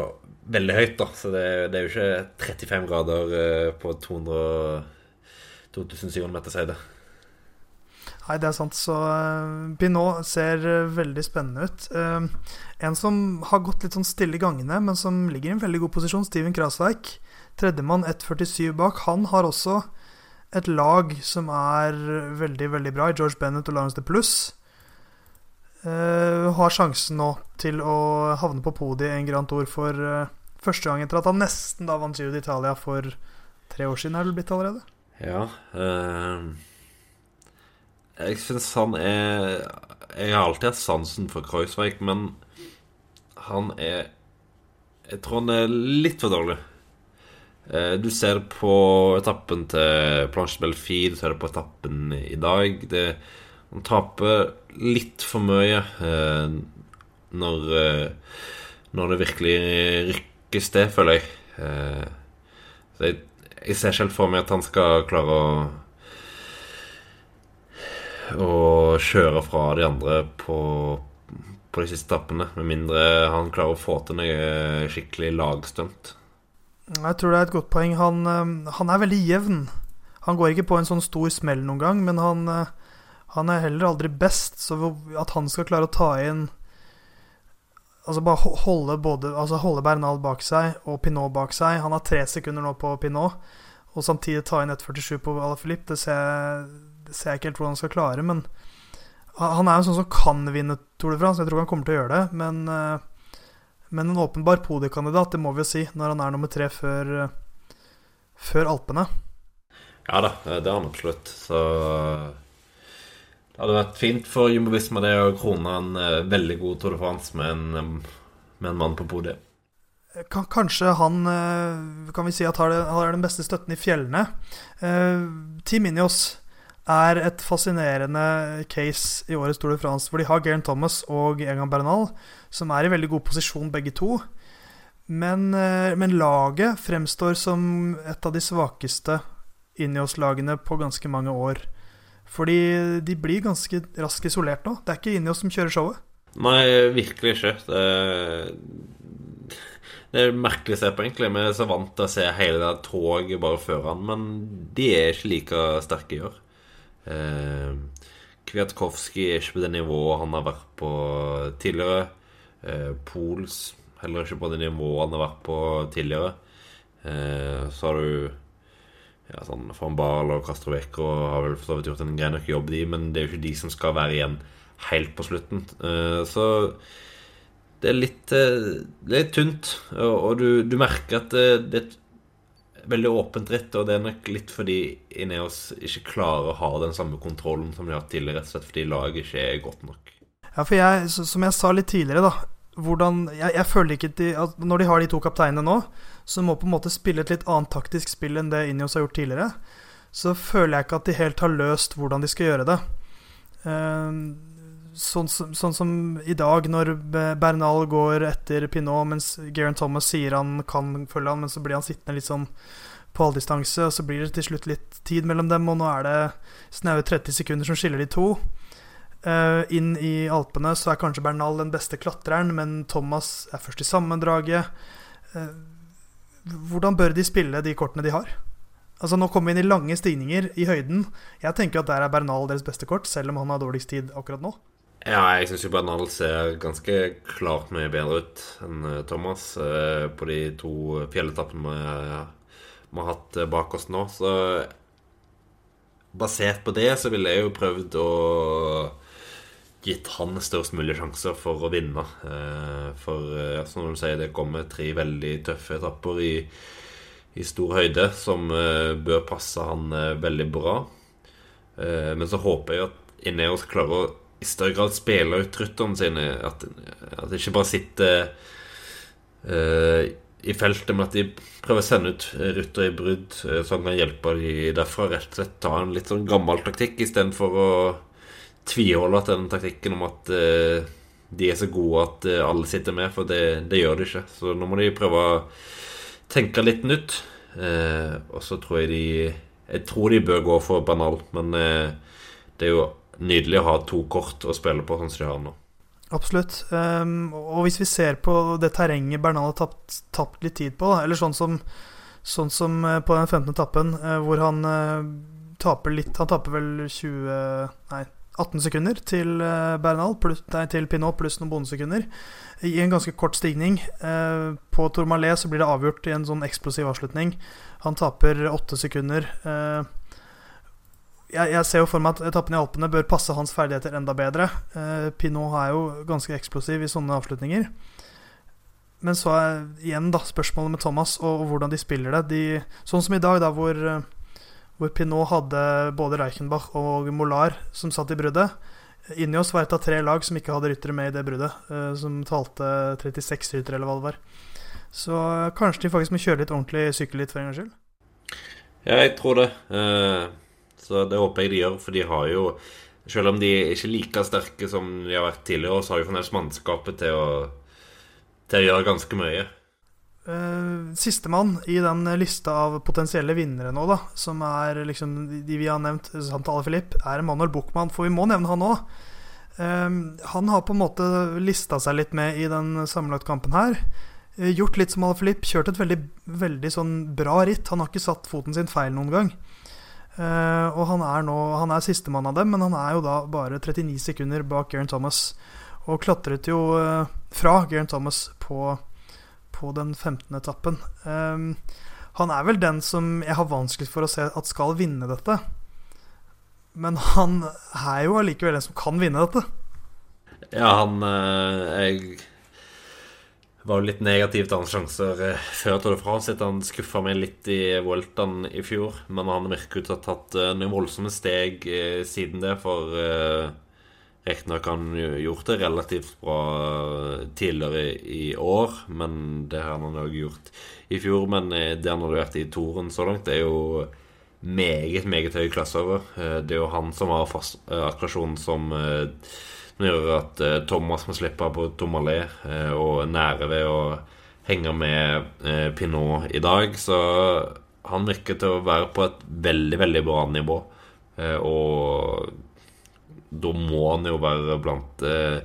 veldig høyt, da. Så det, det er jo ikke 35 grader eh, på 200 2700 meters høyde. Nei, det er sant. Så uh, Pinot ser veldig spennende ut. En som har gått litt sånn stille i gangene, men som ligger i en veldig god posisjon, Steven Krasveik. Tredjemann 1,47 bak. Han har også et lag som er veldig, veldig bra, i George Bennett og Lawrence de Plus. Uh, har sjansen nå til å havne på podiet en Grand Tour for uh, første gang etter at han nesten da vant Giro d'Italia for tre år siden, er det blitt allerede? Ja. Uh, jeg syns han er Jeg har alltid hatt sansen for Kreuzweig, men han er Jeg tror han er litt for dårlig. Du ser på etappen til Planche Belfi, du ser på etappen i dag. Det han taper litt for mye eh, når, eh, når det virkelig rykkes det, føler jeg. Eh, jeg, jeg ser selv for meg at han skal klare å Å kjøre fra de andre på, på de siste etappene. Med mindre han klarer å få til noe skikkelig lagstunt. Jeg tror det er et godt poeng. Han, eh, han, er veldig jevn. Han går ikke på en sånn stor smell noen gang, men han eh, han er heller aldri best, så at han skal klare å ta inn Altså bare holde både Altså holde Bernal bak seg og Pinot bak seg. Han har tre sekunder nå på Pinot, og samtidig ta inn 1,47 på Alaphilippe. Det, ser, det ser jeg ikke helt hvordan han skal klare, men han er jo sånn som kan vinne Tour de France. Jeg tror han kommer til å gjøre det, men, eh, men en åpenbar podiekandidat, det må vi jo si, når han er nummer tre før, før Alpene. Ja da, det er han absolutt. Så det hadde vært fint for Jumbo Visma det å krone en uh, veldig god Tour de France med en, med en mann på podiet. Kanskje han eh, kan vi si at har, den beste støtten i fjellene. Team Inios er et fascinerende case i årets Tour de France, hvor de har Garen Thomas og Egan Bernal, som er i veldig god posisjon begge to. Men, men laget fremstår som et av de svakeste Ineos-lagene på ganske mange år. Fordi de blir ganske raskt isolert nå. Det er ikke Ineos som kjører showet. Nei, virkelig ikke. Det er, det er merkelig å se på, egentlig. Vi er så vant til å se hele det toget bare foran, men de er ikke like sterke i år. Eh, Kwiatkowski er ikke på det nivået han har vært på tidligere. Eh, Pols heller ikke på det nivået han har vært på tidligere. Eh, så har du ja, sånn Van Baal og Castrovecco har vel gjort en grei nok jobb, de, men det er jo ikke de som skal være igjen helt på slutten. Eh, så det er litt, eh, litt tynt, og, og du, du, merker at det, det, er veldig åpent ritt, og det er nok litt fordi Ineos ikke klarer å ha den samme kontrollen som de har hatt tidligere, rett og slett fordi laget ikke er godt nok. Ja, for jeg, som jeg sa litt tidligere, da hvordan, jeg, jeg, føler ikke de, at Når de har de to kapteinene nå, som må på en måte spille et litt annet taktisk spill enn det Ineos har gjort tidligere, så føler jeg ikke at de helt har løst hvordan de skal gjøre det. Uh, sånn, sånn, som i dag, når Bernal går etter Pinot, mens Garen Thomas sier han kan følge han, men så blir han sittende litt sånn på halvdistanse, og så blir det til slutt litt tid mellom dem, og nå er det snaue 30 sekunder som skiller de to. Uh, inn i Alpene så er kanskje Bernal den beste klatreren, men Thomas er først i sammendraget. Uh, hvordan bør de spille de kortene de har? Altså Nå kommer vi inn i lange stigninger i høyden. Jeg tenker at der er Bernal deres beste kort, selv om han har dårligst tid akkurat nå. Ja, jeg syns jo Bernal ser ganske klart mye bedre ut enn eh, Thomas eh, på de to fjelletappene vi, vi har hatt eh, bak oss nå. Så basert på det så ville jeg jo prøvd å gitt han størst mulig sjanser for å vinne. For som du sier, det kommer tre veldig tøffe etapper i, i stor høyde som bør passe han veldig bra. Men så håper jeg at Ineos klarer å i større grad spiller ut rytterne sine. At, at de ikke bare sitter uh, i feltet, men at de prøver å sende ut rytter i brudd, uh, han kan hjelpe de derfra. Rett og slett ta en litt sånn gammel taktikk istedenfor å tviholde til den taktikken om at uh, de er så gode at alle sitter med, for det, det, gjør de ikke. Så nå må de prøve å tenke litt nytt. og så tror jeg de Jeg tror de bør gå for banal, men det er jo nydelig å ha to kort å spille på, sånn som de har nå. Absolutt. Um, og hvis vi ser på det terrenget Bernal har tapt, tapt litt tid på, da, eller sånn som, sånn som eh, på den 15. etappen, uh, hvor han uh, taper litt Han taper vel 20 Nei, 18 sekunder til Bernal, pluss, nei, til Pinot pluss noen bondesekunder. I en ganske kort stigning. på Tourmalet så blir det avgjort i en sånn eksplosiv avslutning. Han taper åtte sekunder. Jeg, jeg, ser jo for meg at etappen i Alpene bør passe hans ferdigheter enda bedre. Eh, Pinot er jo ganske eksplosiv i sånne avslutninger. Men så er igjen da spørsmålet med Thomas og, og hvordan de spiller det. De, sånn som i dag, da hvor, hvor, Pinot hadde både Reichenbach og Molar som satt i bruddet. Inni oss var et av tre lag som ikke hadde ryttere med i det bruddet. Eh, som talte 36 ryttere, eller hva det var. Så eh, kanskje de faktisk må kjøre litt ordentlig sykkel litt for en gangs skyld. Jeg tror det. Uh så det håper jeg de gjør, for de har jo Selv om de er ikke like sterke som de har vært tidligere, så har de fremdeles mannskapet til å, til å gjøre ganske mye. Uh, Sistemann i den lista av potensielle vinnere nå, da, som er liksom de vi har nevnt, Sant Philippe, er Manuel Buchmann, for vi må nevne han òg. Eh, han har på en måte lista seg litt med i den sammenlagtkampen her. Uh, gjort litt som Alaphilippe, kjørt et veldig, veldig sånn bra ritt. Han har ikke satt foten sin feil noen gang. Uh, og han er nå Han er sistemann av dem, men han er jo da bare 39 sekunder bak Geraint Thomas. Og klatret jo uh, fra Geraint Thomas på, på den 15. etappen. Um, han er vel den som jeg har vanskeligst for å se at skal vinne dette. Men han er jo allikevel den som kan vinne dette. Ja, han uh, Jeg var jo litt negativ til hans sjanser eh, før Tour de France. Han skuffa meg litt i Vueltaen i fjor, men han virker ut til å ha tatt uh, noen voldsomme steg uh, siden det. For eh, riktignok har han gjort det relativt bra tidligere i år, men det har han òg gjort i fjor. Men det han har vært i toren så langt, det er jo meget, meget høy klasse over. det er jo han som har fast akklasjon som som gjør at eh, Thomas må slippe på Tomalé eh, og nære ved å henge med eh, Pinot i dag. Så han virker til å være på et veldig, veldig bra nivå. Eh, og da må han jo være blant eh,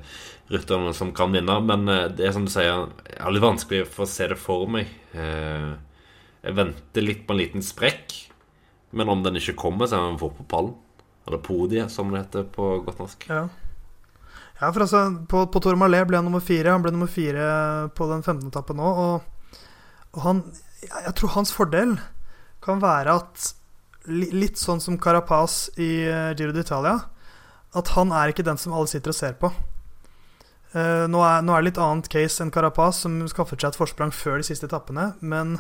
rytterne som kan vinne. Men det er som du sier, jeg har litt vanskelig for å se det for meg. Jeg venter litt på en liten sprekk. Men om den ikke kommer, så er han fort på pallen. Eller podiet, som det heter på godt norsk. Ja. Ja, for altså, på, på Malé ble han nummer fire. Han ble nummer fire på den 15. etappen nå. Og, og han jeg tror hans fordel kan være at Litt sånn som Carapaz i eh, Giro d'Italia. At han er ikke den som alle sitter og ser på. Uh, nå, er, nå er det litt annet case enn Carapaz, som skaffet seg et forsprang før de siste etappene. Men,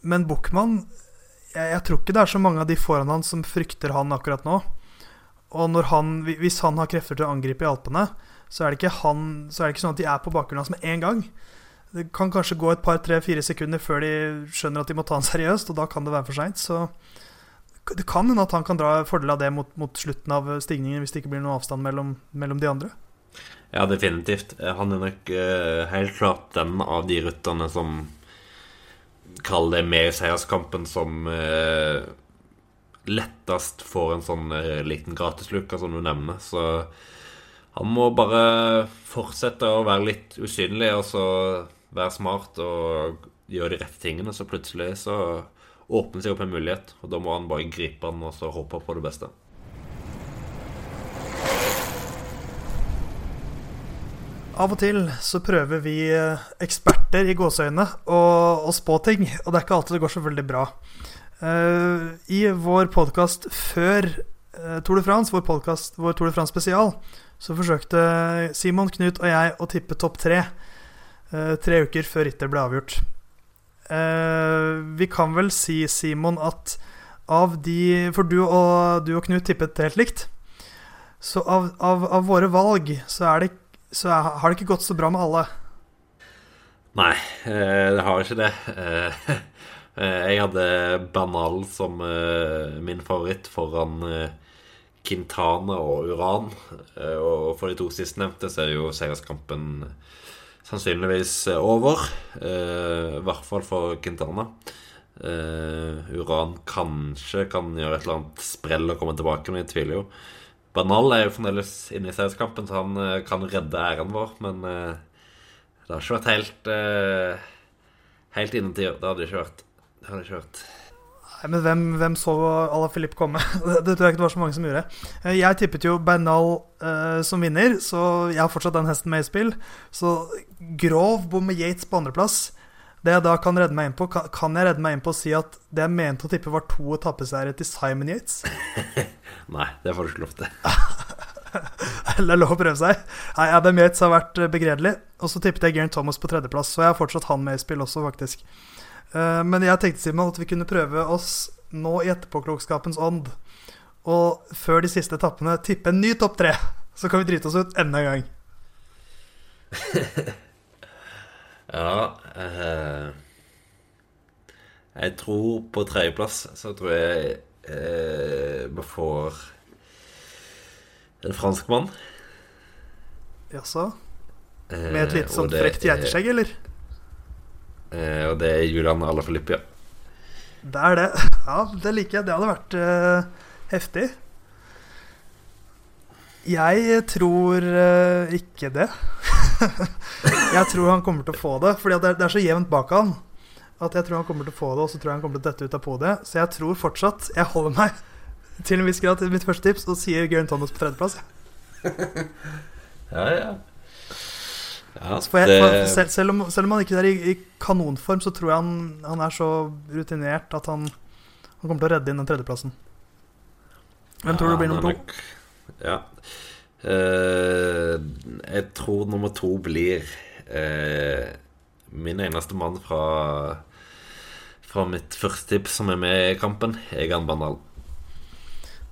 men Buchmann jeg, jeg, tror ikke det er så mange av de foran han som frykter han akkurat nå. Og han, hvis han har krefter til å angripe i Alpene, så er han, så er det ikke sånn at de er på bakgrunnen hans med en gang. Det kan kanskje gå et par, tre, fire sekunder før de skjønner at de må ta han seriøst, og da kan det være for seint. Så det kan hende at han kan dra fordel av det mot, mot, slutten av stigningen, hvis det ikke blir noen avstand mellom, mellom, de andre. Ja, definitivt. Han er nok uh, helt klart den av de rytterne som Kall det mer seierskampen som uh, lettest får en sånn uh, liten gratisluke, som du nevner. Så han må bare fortsette å være litt usynlig og så være smart og gjøre de rette tingene, så plutselig så åpner seg opp en mulighet. Og da må han bare gripe den og så håpe på det beste. Av og til så prøver vi eh, eksperter i gåseøyne å, å spå ting, og det er ikke alltid det går så veldig bra. Uh, I vår podkast før uh, Tour de France, vår, podcast, vår Tour de France spesial, så forsøkte Simon, Knut og jeg å tippe topp tre uh, tre uker før rittet ble avgjort. vi kan vel si, Simon, at av de For du og, du og Knut tippet helt likt. Så av, av, av våre valg så er det så har det ikke gått så bra med alle. Nei, eh, det har ikke det. Eh, eh, jeg hadde Banal som min favoritt foran Quintana og Uran. Og for de to sistnevnte så er jo seierskampen sannsynligvis over. I hvert fall for Quintana. Uran kanskje kan gjøre et eller annet sprell og komme tilbake, men jeg tviler jo. Banal er jo fremdeles inne i seierskampen, så han kan redde æren vår. Men det har ikke vært helt Helt innentier. Det hadde ikke vært. Det hadde ikke hørt. Nei, men hvem, hvem så Ala Filip komme? det tror jeg ikke det var så mange som gjorde. Jeg tippet jo Bernal som vinner, så jeg har fortsatt den hesten med i spill. Så grov bom med Yates på andreplass. Det jeg da kan redde meg inn på, kan, kan jeg redde meg inn på å si at det jeg mente å tippe, var to etappeseiere til Simon Yates? Nei, det får du ikke lov til. det er lov å prøve seg. Nei, Adam Yates har vært eh, begredelig. Og så tippet jeg Gern Thomas på tredjeplass, så jeg har fortsatt han med i spill også, faktisk. Uh, men jeg tenkte Simon, at vi kunne prøve oss nå i etterpåklokskapens ånd. Og før de siste etappene tippe en ny topp tre. Så kan vi drite oss ut enda en gang. Ja eh, Jeg tror på tredjeplass så tror jeg eh, vi får en franskmann. Jaså? Med et litt sånn frekt geiteskjegg, eller? Eh, og det er Julian Alaphilippe, ja. Det er det. Ja, det liker jeg. Det hadde vært uh, heftig. Jeg tror uh, ikke det. jeg tror han kommer til å få det, Fordi det er så jevnt bak han. At jeg tror han kommer til å få det, og så tror jeg han kommer til å dette ut av podiet. Så jeg tror fortsatt Jeg holder meg til en viss grad til mitt første tips og sier Gøran Thomas på tredjeplass. ja, ja. Ja jeg, for selv, selv, om, selv, om, han ikke er i, i, kanonform, så tror jeg han, han er så rutinert at han, han, kommer til å redde inn den tredjeplassen. Hvem tror du blir nummer to? Ja. Uh, jeg tror nummer to blir uh, min eneste mann fra Fra mitt første tips som er med i kampen, Egan Bandal.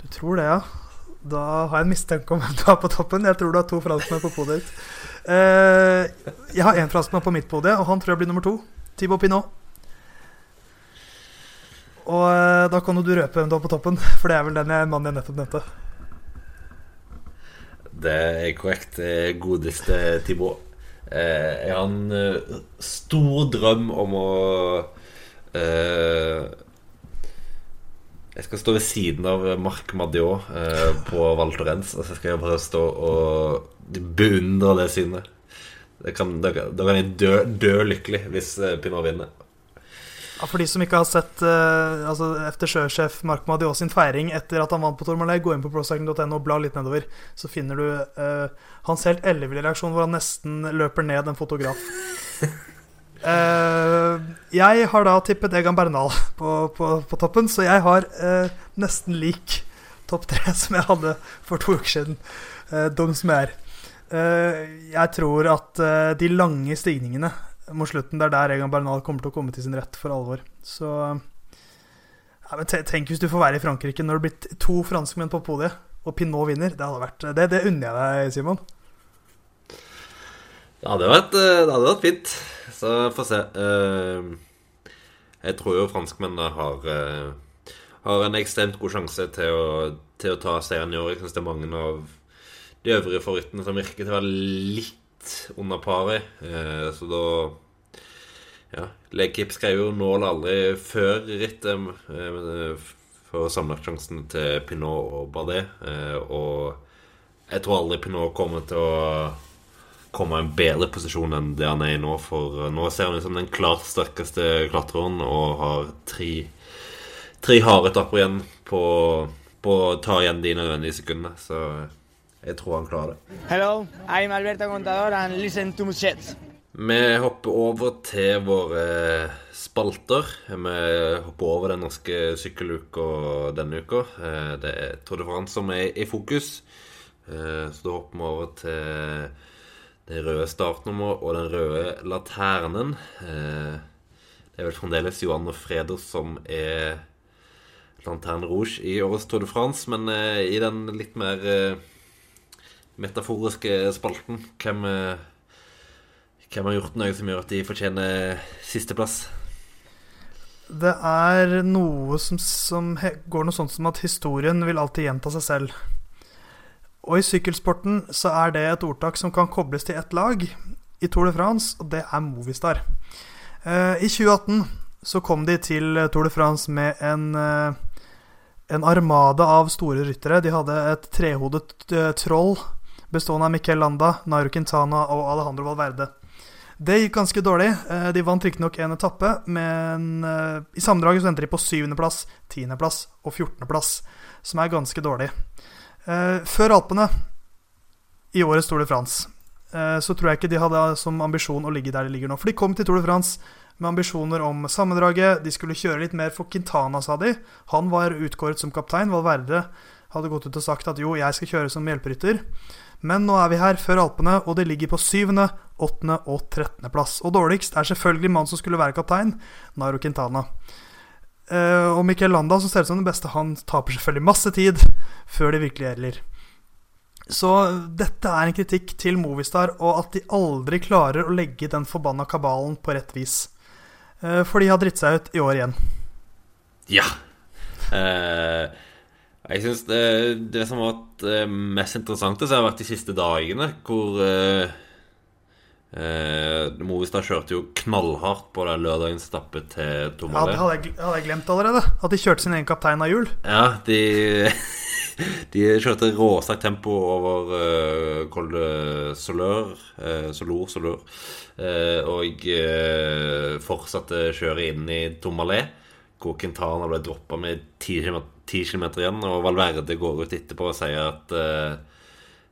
Du tror det, ja? Da har jeg en mistanke om hvem du har på toppen. Jeg tror du har to franskmenn på podiet ditt. Uh, jeg har én franskmann på mitt podie, og han tror jeg blir nummer to. Thibaut Pinot. Og da kan jo du røpe hvem du har på toppen, for det er vel den jeg, mannen jeg nettopp nevnte. Det er korrekt. Godeste Thibaut. Eh, jeg har en uh, stor drøm om å uh, Jeg skal stå ved siden av Marc Madiot eh, på Val Thorens, og så skal jeg bare stå og beundre det synet. Da kan, da kan jeg dø, dø lykkelig hvis eh, Pinot vinner. Ja, For de som ikke har sett eh, altså efter sjøsjef Marc Madiot sin feiring etter at han vant på Tourmalet, gå inn på procycling.no og bla litt nedover, så finner du eh, hans helt elleville reaksjon hvor han nesten løper ned en fotograf. Uh, jeg har da tippet Egan Bernal på, på, på toppen, så jeg har uh, nesten lik topp tre som jeg hadde for to uker siden. Uh, dum som jeg er. jeg tror at de lange stigningene mot slutten, det er der Egan Bernal kommer til å komme til sin rett for alvor. Så ja, Tenk hvis du får være i Frankrike når det blir to franskmenn på podiet, og Pinot vinner. Det hadde vært Det, det unner jeg deg, Simon. Det hadde vært, det hadde vært fint. Så få se. Uh, jeg tror jo franskmennene har, uh, har en ekstremt god sjanse til å, til å ta seieren i år. Jeg syns det er mange av de øvrige favorittene som virker til å være litt under paret. Uh, så da ja, Legkip skrev jo 'nål aldri' før rittet for sammenlagtsjansen til Pinot og Bardet. Og jeg tror aldri Pinot kommer til å komme i en bedre posisjon enn det han er i nå. For eh, nå ser han ut som den klart sterkeste klatreren og har tre, tre harde etapper igjen på, på å ta igjen de nødvendige sekundene. Så jeg tror han klarer det. Hello, I'm Alberto Contador and listen to Muchet. Vi hopper over til våre spalter. Vi hopper over den norske sykkeluka denne uka. Eh, det er Tour de France som er i fokus. Eh, så da hopper vi over til det røde startnummeret og den røde laternen. Eh, det er vel fremdeles Johan og Freder som er Lanterne Rouge i årets Tour de France, men eh, i den litt mer eh, metaforiske spalten hvem, hvem har gjort noe som gjør at de fortjener sisteplass? Det er noe som, som går noe sånt som at historien vil alltid gjenta seg selv. Og i sykkelsporten så er det et ordtak som kan kobles til ett lag i Tour de France, og det er Movistar. Uh, I 2018 så kom de til Tour de France med en, uh, en armada av store ryttere. De hadde et trehodet uh, troll bestående av Miquel Landa, Nairo Quintana og Alejandro Valverde. Det gikk ganske dårlig. De vant riktignok en etappe, men i sammendraget så endte de på syvendeplass, tiendeplass og fjortendeplass, som er ganske dårlig. Eh, før Alpene, i årets Tour de France, eh, så tror jeg ikke de hadde som ambisjon å ligge der de ligger nå. For de kom til Tour de France med ambisjoner om sammendraget. De skulle kjøre litt mer for Quintana, sa de. Han var utkåret som kaptein. Valverde hadde gått ut og sagt at jo, jeg skal kjøre som hjelperytter. Men nå er vi her før Alpene, og de ligger på syvende, åttende og trettendeplass. Og dårligst er selvfølgelig mannen som skulle være kaptein, Naro Quintana. Uh, og Miquel Landa, som ser ut som den beste, han taper selvfølgelig masse tid før det virkelig gjelder. Så dette er en kritikk til Movistar, og at de aldri klarer å legge den forbanna kabalen på rett vis. Uh, for de har dritt seg ut i år igjen. Ja. Uh, jeg syns det, det, som har vært mest interessant, har vært de siste dagene, hvor Eh, Movistar kjørte jo knallhardt på den lørdagens stappe til Tomalé. Ja, det hadde jeg, hadde jeg, glemt allerede. At de kjørte sin egen kaptein av hjul. Ja, de, de kjørte råsagt tempo over uh, Col de Solør, uh, Solor, Solør. Uh, og uh, fortsatte kjøret inn i Tomalé, hvor Quintana ble droppa med 10 km, igjen. Og Valverde går ut etterpå og sier at uh,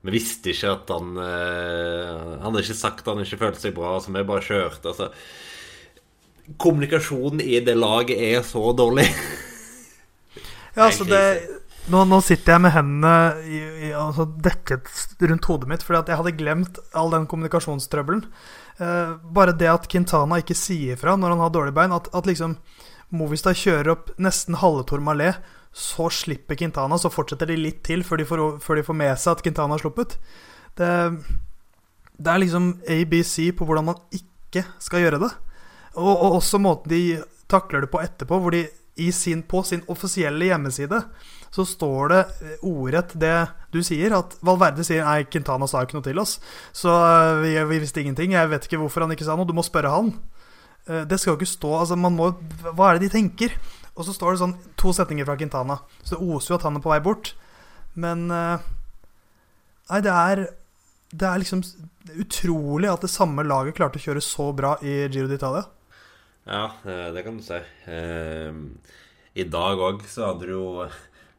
vi visste ikke at han uh, Han hadde ikke sagt at han ikke følte seg bra, så vi bare kjørte. Altså. Kommunikasjonen i det laget er så dårlig. ja, altså det nå, nå, sitter jeg med hendene i, i, altså dekket rundt hodet mitt fordi at jeg hadde glemt all den kommunikasjonstrøbbelen. Uh, bare det at Quintana ikke sier fra når han har dårlige bein, at, at liksom Movistar kjører opp nesten halve Tourmalet så slipper Quintana, så fortsetter de litt til før de får, før de får med seg at Quintana har sluppet. Det, det, er liksom ABC på hvordan man ikke skal gjøre det. Og, og også måten de takler det på etterpå, hvor de sin, på sin offisielle hjemmeside så står det ordrett det du sier, at Valverde sier nei, Quintana sa ikke noe til oss, så eh, vi, vi visste ingenting. Jeg vet ikke hvorfor han ikke sa noe, du må spørre han. Eh, det skal jo ikke stå altså må, Hva er det de tenker? Og så står det sånn to setninger fra Quintana. Så det oser jo at han er på vei bort. Men uh, Nei, det er Det er liksom utrolig at det samme laget klarte å kjøre så bra i Giro d'Italia. Ja, eh, det kan du si. Eh, I dag òg så hadde du jo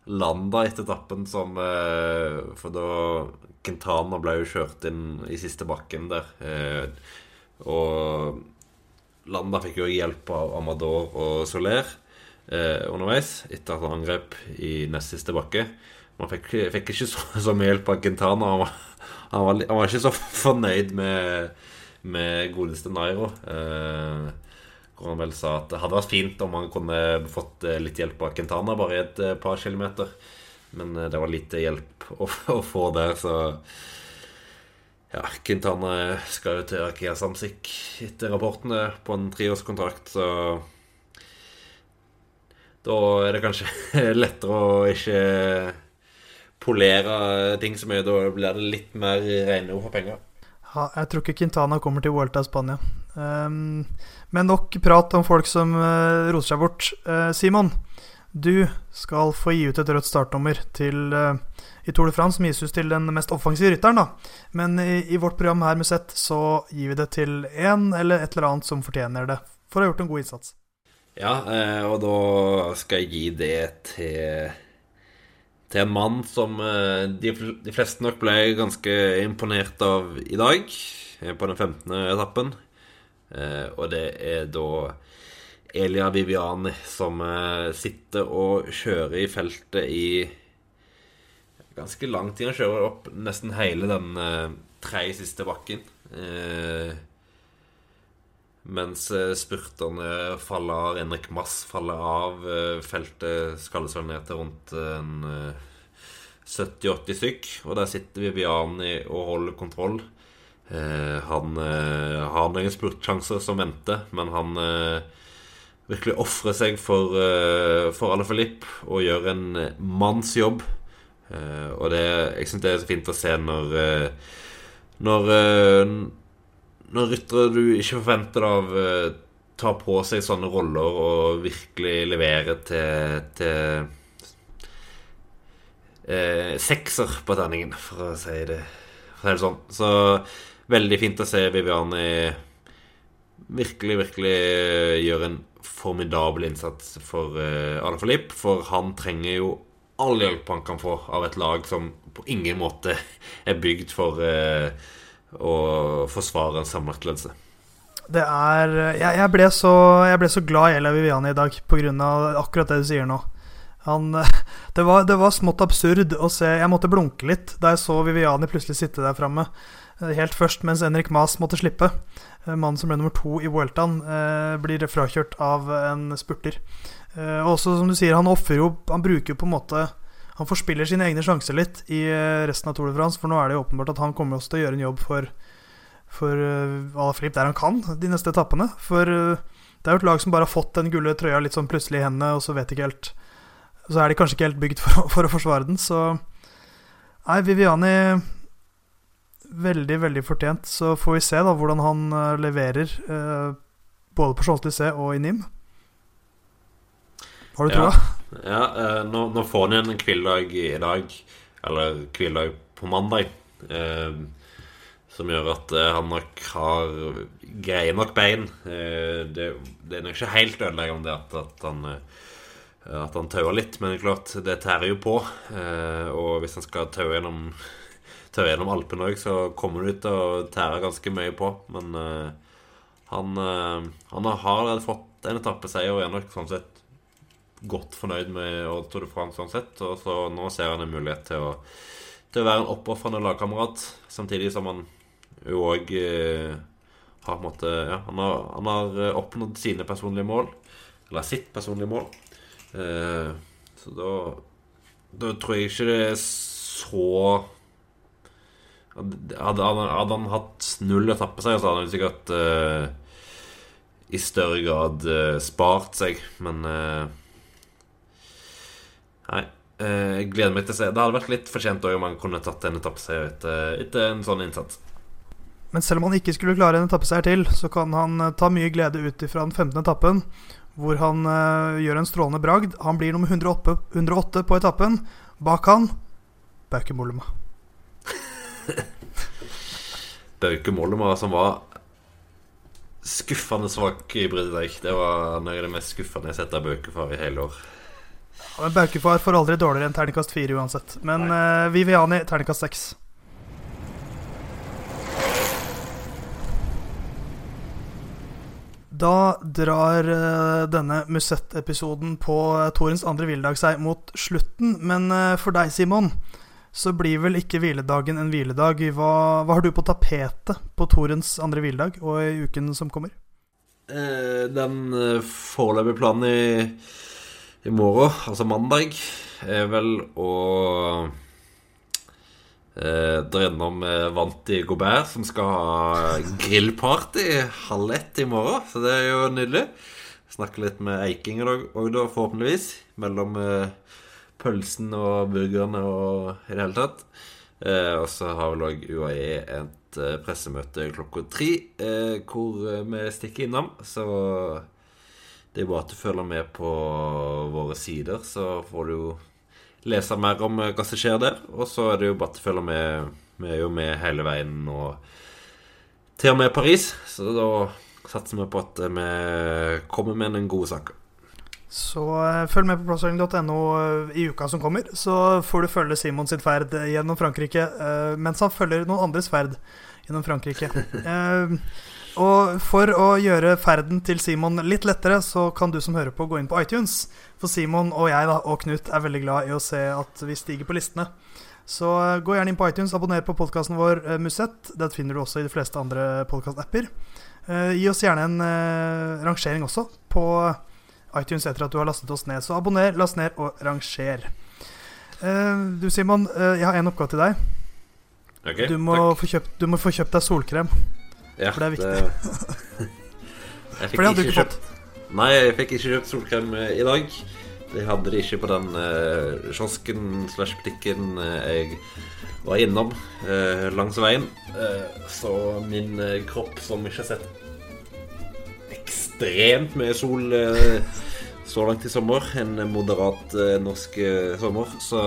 Landa etter etappen som For da Quintana ble jo kjørt inn i siste bakken der. Og Landa fikk jo hjelp av Amador og Soler eh, underveis etter at han angrep i nest siste bakke. Man fikk, fikk ikke så, så, mye hjelp av Quintana. Han han var, han var ikke så fornøyd med, med godeste Nairo. Eh, hvor han vel sa at det hadde vært fint om han kunne fått eh, litt hjelp av Quintana bare i et eh, par kilometer. Men eh, det var lite hjelp å, å få der, så ja, Quintana skal jo til Akia Samsik etter rapportene på en treårskontrakt, så da er det kanskje lettere å ikke polere ting så mye. Da blir det litt mer rene ord for penger. Ja, jeg tror ikke Quintana kommer til Vuelta i Spania. Um, men nok prat om folk som uh, roser seg bort. Uh, Simon, du skal få gi ut et rødt startnummer til uh, i Tour de France, som gis ut til den mest offensive rytteren. da. Men i, i vårt program her med Sett så gir vi det til én eller et eller annet som fortjener det, for å ha gjort en god innsats. Ja, eh, og da skal jeg gi det til til en mann som eh, de, de fleste nok ble ganske imponert av i dag, eh, på den 15. etappen. Og det er da Elia Viviani som sitter og kjører i feltet i ganske lang tid. Han kjører opp nesten hele den tre siste bakken. Mens uh, spurterne faller av. Henrik Mass faller av. Uh, feltet skalles vel ned til rundt en 70-80 stykk. Og der sitter Viviani og holder kontroll. han har noen spurtsjanser som venter, men han virkelig ofrer seg for, for Alle Filip og gjør en mannsjobb. Og det, jeg syns det er så fint å se når Når Når ryttere du ikke forventer av, tar på seg sånne roller og virkelig leverer til, til sekser på terningen, for å si det, for å si det sånn. Så veldig fint å se Viviani virkelig, virkelig gjøre en formidabel innsats for eh, Ala Filip. For han trenger jo all hjelp han kan få av et lag som på ingen måte er bygd for eh, å forsvare en sammenlagtledelse. Det er jeg, jeg, ble så, jeg, ble så, glad i Ella Viviani i dag pga. akkurat det du sier nå. Han, det, var, det, var, smått absurd å se Jeg måtte blunke litt da jeg så Viviani plutselig sitte der framme. Eh, helt først mens Henrik Mas måtte slippe. Eh, mannen som ble nummer to i Vueltaen, eh, blir frakjørt av en spurter. Og også som du sier, han ofrer jo Han bruker jo på en måte Han forspiller sine egne sjanser litt i uh, resten av Tour de France, for nå er det jo åpenbart at han kommer også til å gjøre en jobb for For uh, Alaphilippe der han kan de neste etappene. For uh, det er jo et lag som bare har fått den gulle trøya litt sånn plutselig i hendene, og så vet ikke helt Så er de kanskje ikke helt bygd for, for å forsvare den, så Nei, Viviani Veldig, veldig fortjent. Så får vi se da hvordan han leverer, både på Champs-Élysées og i NIM. Har du troa? Ja, ja eh, nå, nå, får han igjen en hviledag i dag, eller hviledag på mandag, Uh, som gjør at uh, han nok har greie nok bein. Det, det, er nok ikke helt ødeleggende at, at han at han tauer litt, men klart, det tærer jo på. Eh, og hvis han skal taue gjennom, taue gjennom Alpene òg, så kommer det ut og tærer ganske mye på. Men han, han har fått en etappeseier og er nok sånn sett godt fornøyd med Tour de France sett. Og så nå ser han en mulighet til å, til å være en oppofrende lagkamerat, samtidig som han jo òg eh, har måte Ja, han har, han har, eh, oppnådd sine personlige mål. Eller sitt personlige mål. Eh, så da Da tror jeg ikke det er så hadde, hadde, hadde han hatt null etappeseier, så hadde han sikkert uh, i større grad uh, spart seg. Men Nei. Eh, jeg gleder meg til å se. Det hadde vært litt fortjent om han kunne tatt en etappeseier etter, etter en sånn innsats. Men selv om han ikke skulle klare en etappeseier til, så kan han eh, ta mye glede ut fra den 15. etappen, hvor han uh, gjør en strålende bragd. Han blir nummer 108, 108 på etappen. Bak han Bauke Mollema. Bauke Mollema, som var skuffende svak i bruddet. Det var noe av det mest skuffende jeg har sett av Bauke for i hele år. Ja, Men Baukefar får aldri dårligere enn terningkast fire uansett. Men uh, Viviani terningkast seks. Da drar uh, denne Musett-episoden på uh, Torens andre hviledag seg mot slutten. Men uh, for deg, Simon, så blir vel ikke hviledagen en hviledag. Hva, hva har du på tapetet på Torens andre hviledag og i uken som kommer? Eh, den eh, foreløpige planen i, i morgen, altså mandag, er vel å eh, dra innom eh, Vanti Gobert, som skal ha grillparty halv ett i morgen. Så det er jo nydelig. Snakke litt med Eiking òg, da, forhåpentligvis. Mellom eh, pølsen og burgerne og i det hele tatt. Eh, og så har vel òg UAE et eh, pressemøte klokka tre, eh, hvor vi stikker innom. Så det er bare at du følger med på våre sider, så får du jo lese mer om eh, hva som skjer der. Og så er det jo bare at du følger med. Vi er jo med hele veien og til og med Paris, så da satser vi på at eh, vi kommer med en god sak. Så eh, følg med på plassering.no i uka som kommer. Så får du følge Simon sitt ferd gjennom Frankrike mens han følger noen andres ferd gjennom Frankrike. Og for å gjøre ferden til Simon litt lettere, så kan du som hører på, gå inn på iTunes. For Simon og jeg da, og Knut er veldig glad i å se at vi stiger på listene. Så eh, gå gjerne inn på iTunes, abonner på podkasten vår eh, Musett. Det finner du også i de fleste andre podkast-apper. Eh, gi oss gjerne en rangering også på iTunes etter at du har lastet oss ned. Så abonner, last ned og ranger. Du Simon, jeg har en oppgave til deg. Okay, Du må, få kjøpt, du må få kjøpt deg solkrem. Ja, for det er viktig. fikk For det hadde du ikke kjøpt Nei, jeg fikk ikke kjøpt solkrem eh, i dag. De hadde det ikke på den uh, kiosken slash butikken eh, jeg var innom uh, langs veien. Uh, så min kropp, som ikke har sett ekstremt mye sol så langt i sommer, en moderat norsk sommer, så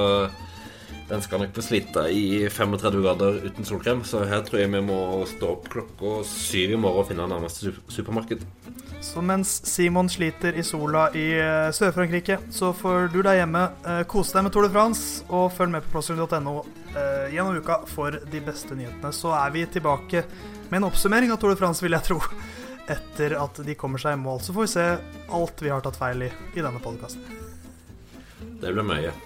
den skal nok få slite i 35 grader uten solkrem. Så her tror jeg vi må stå opp klokka syv i morgen og finne nærmeste supermarked. Så mens Simon sliter i sola i eh, Sør-Frankrike, så får du deg hjemme eh, kose deg med Tour de France og følg med på plassering.no eh, gjennom uka for de beste nyhetene. Så er vi tilbake med en oppsummering av Tour de France, vil jeg tro, etter at de kommer seg i mål. Så får vi se alt vi har tatt feil i i denne podkasten. Det blir mye.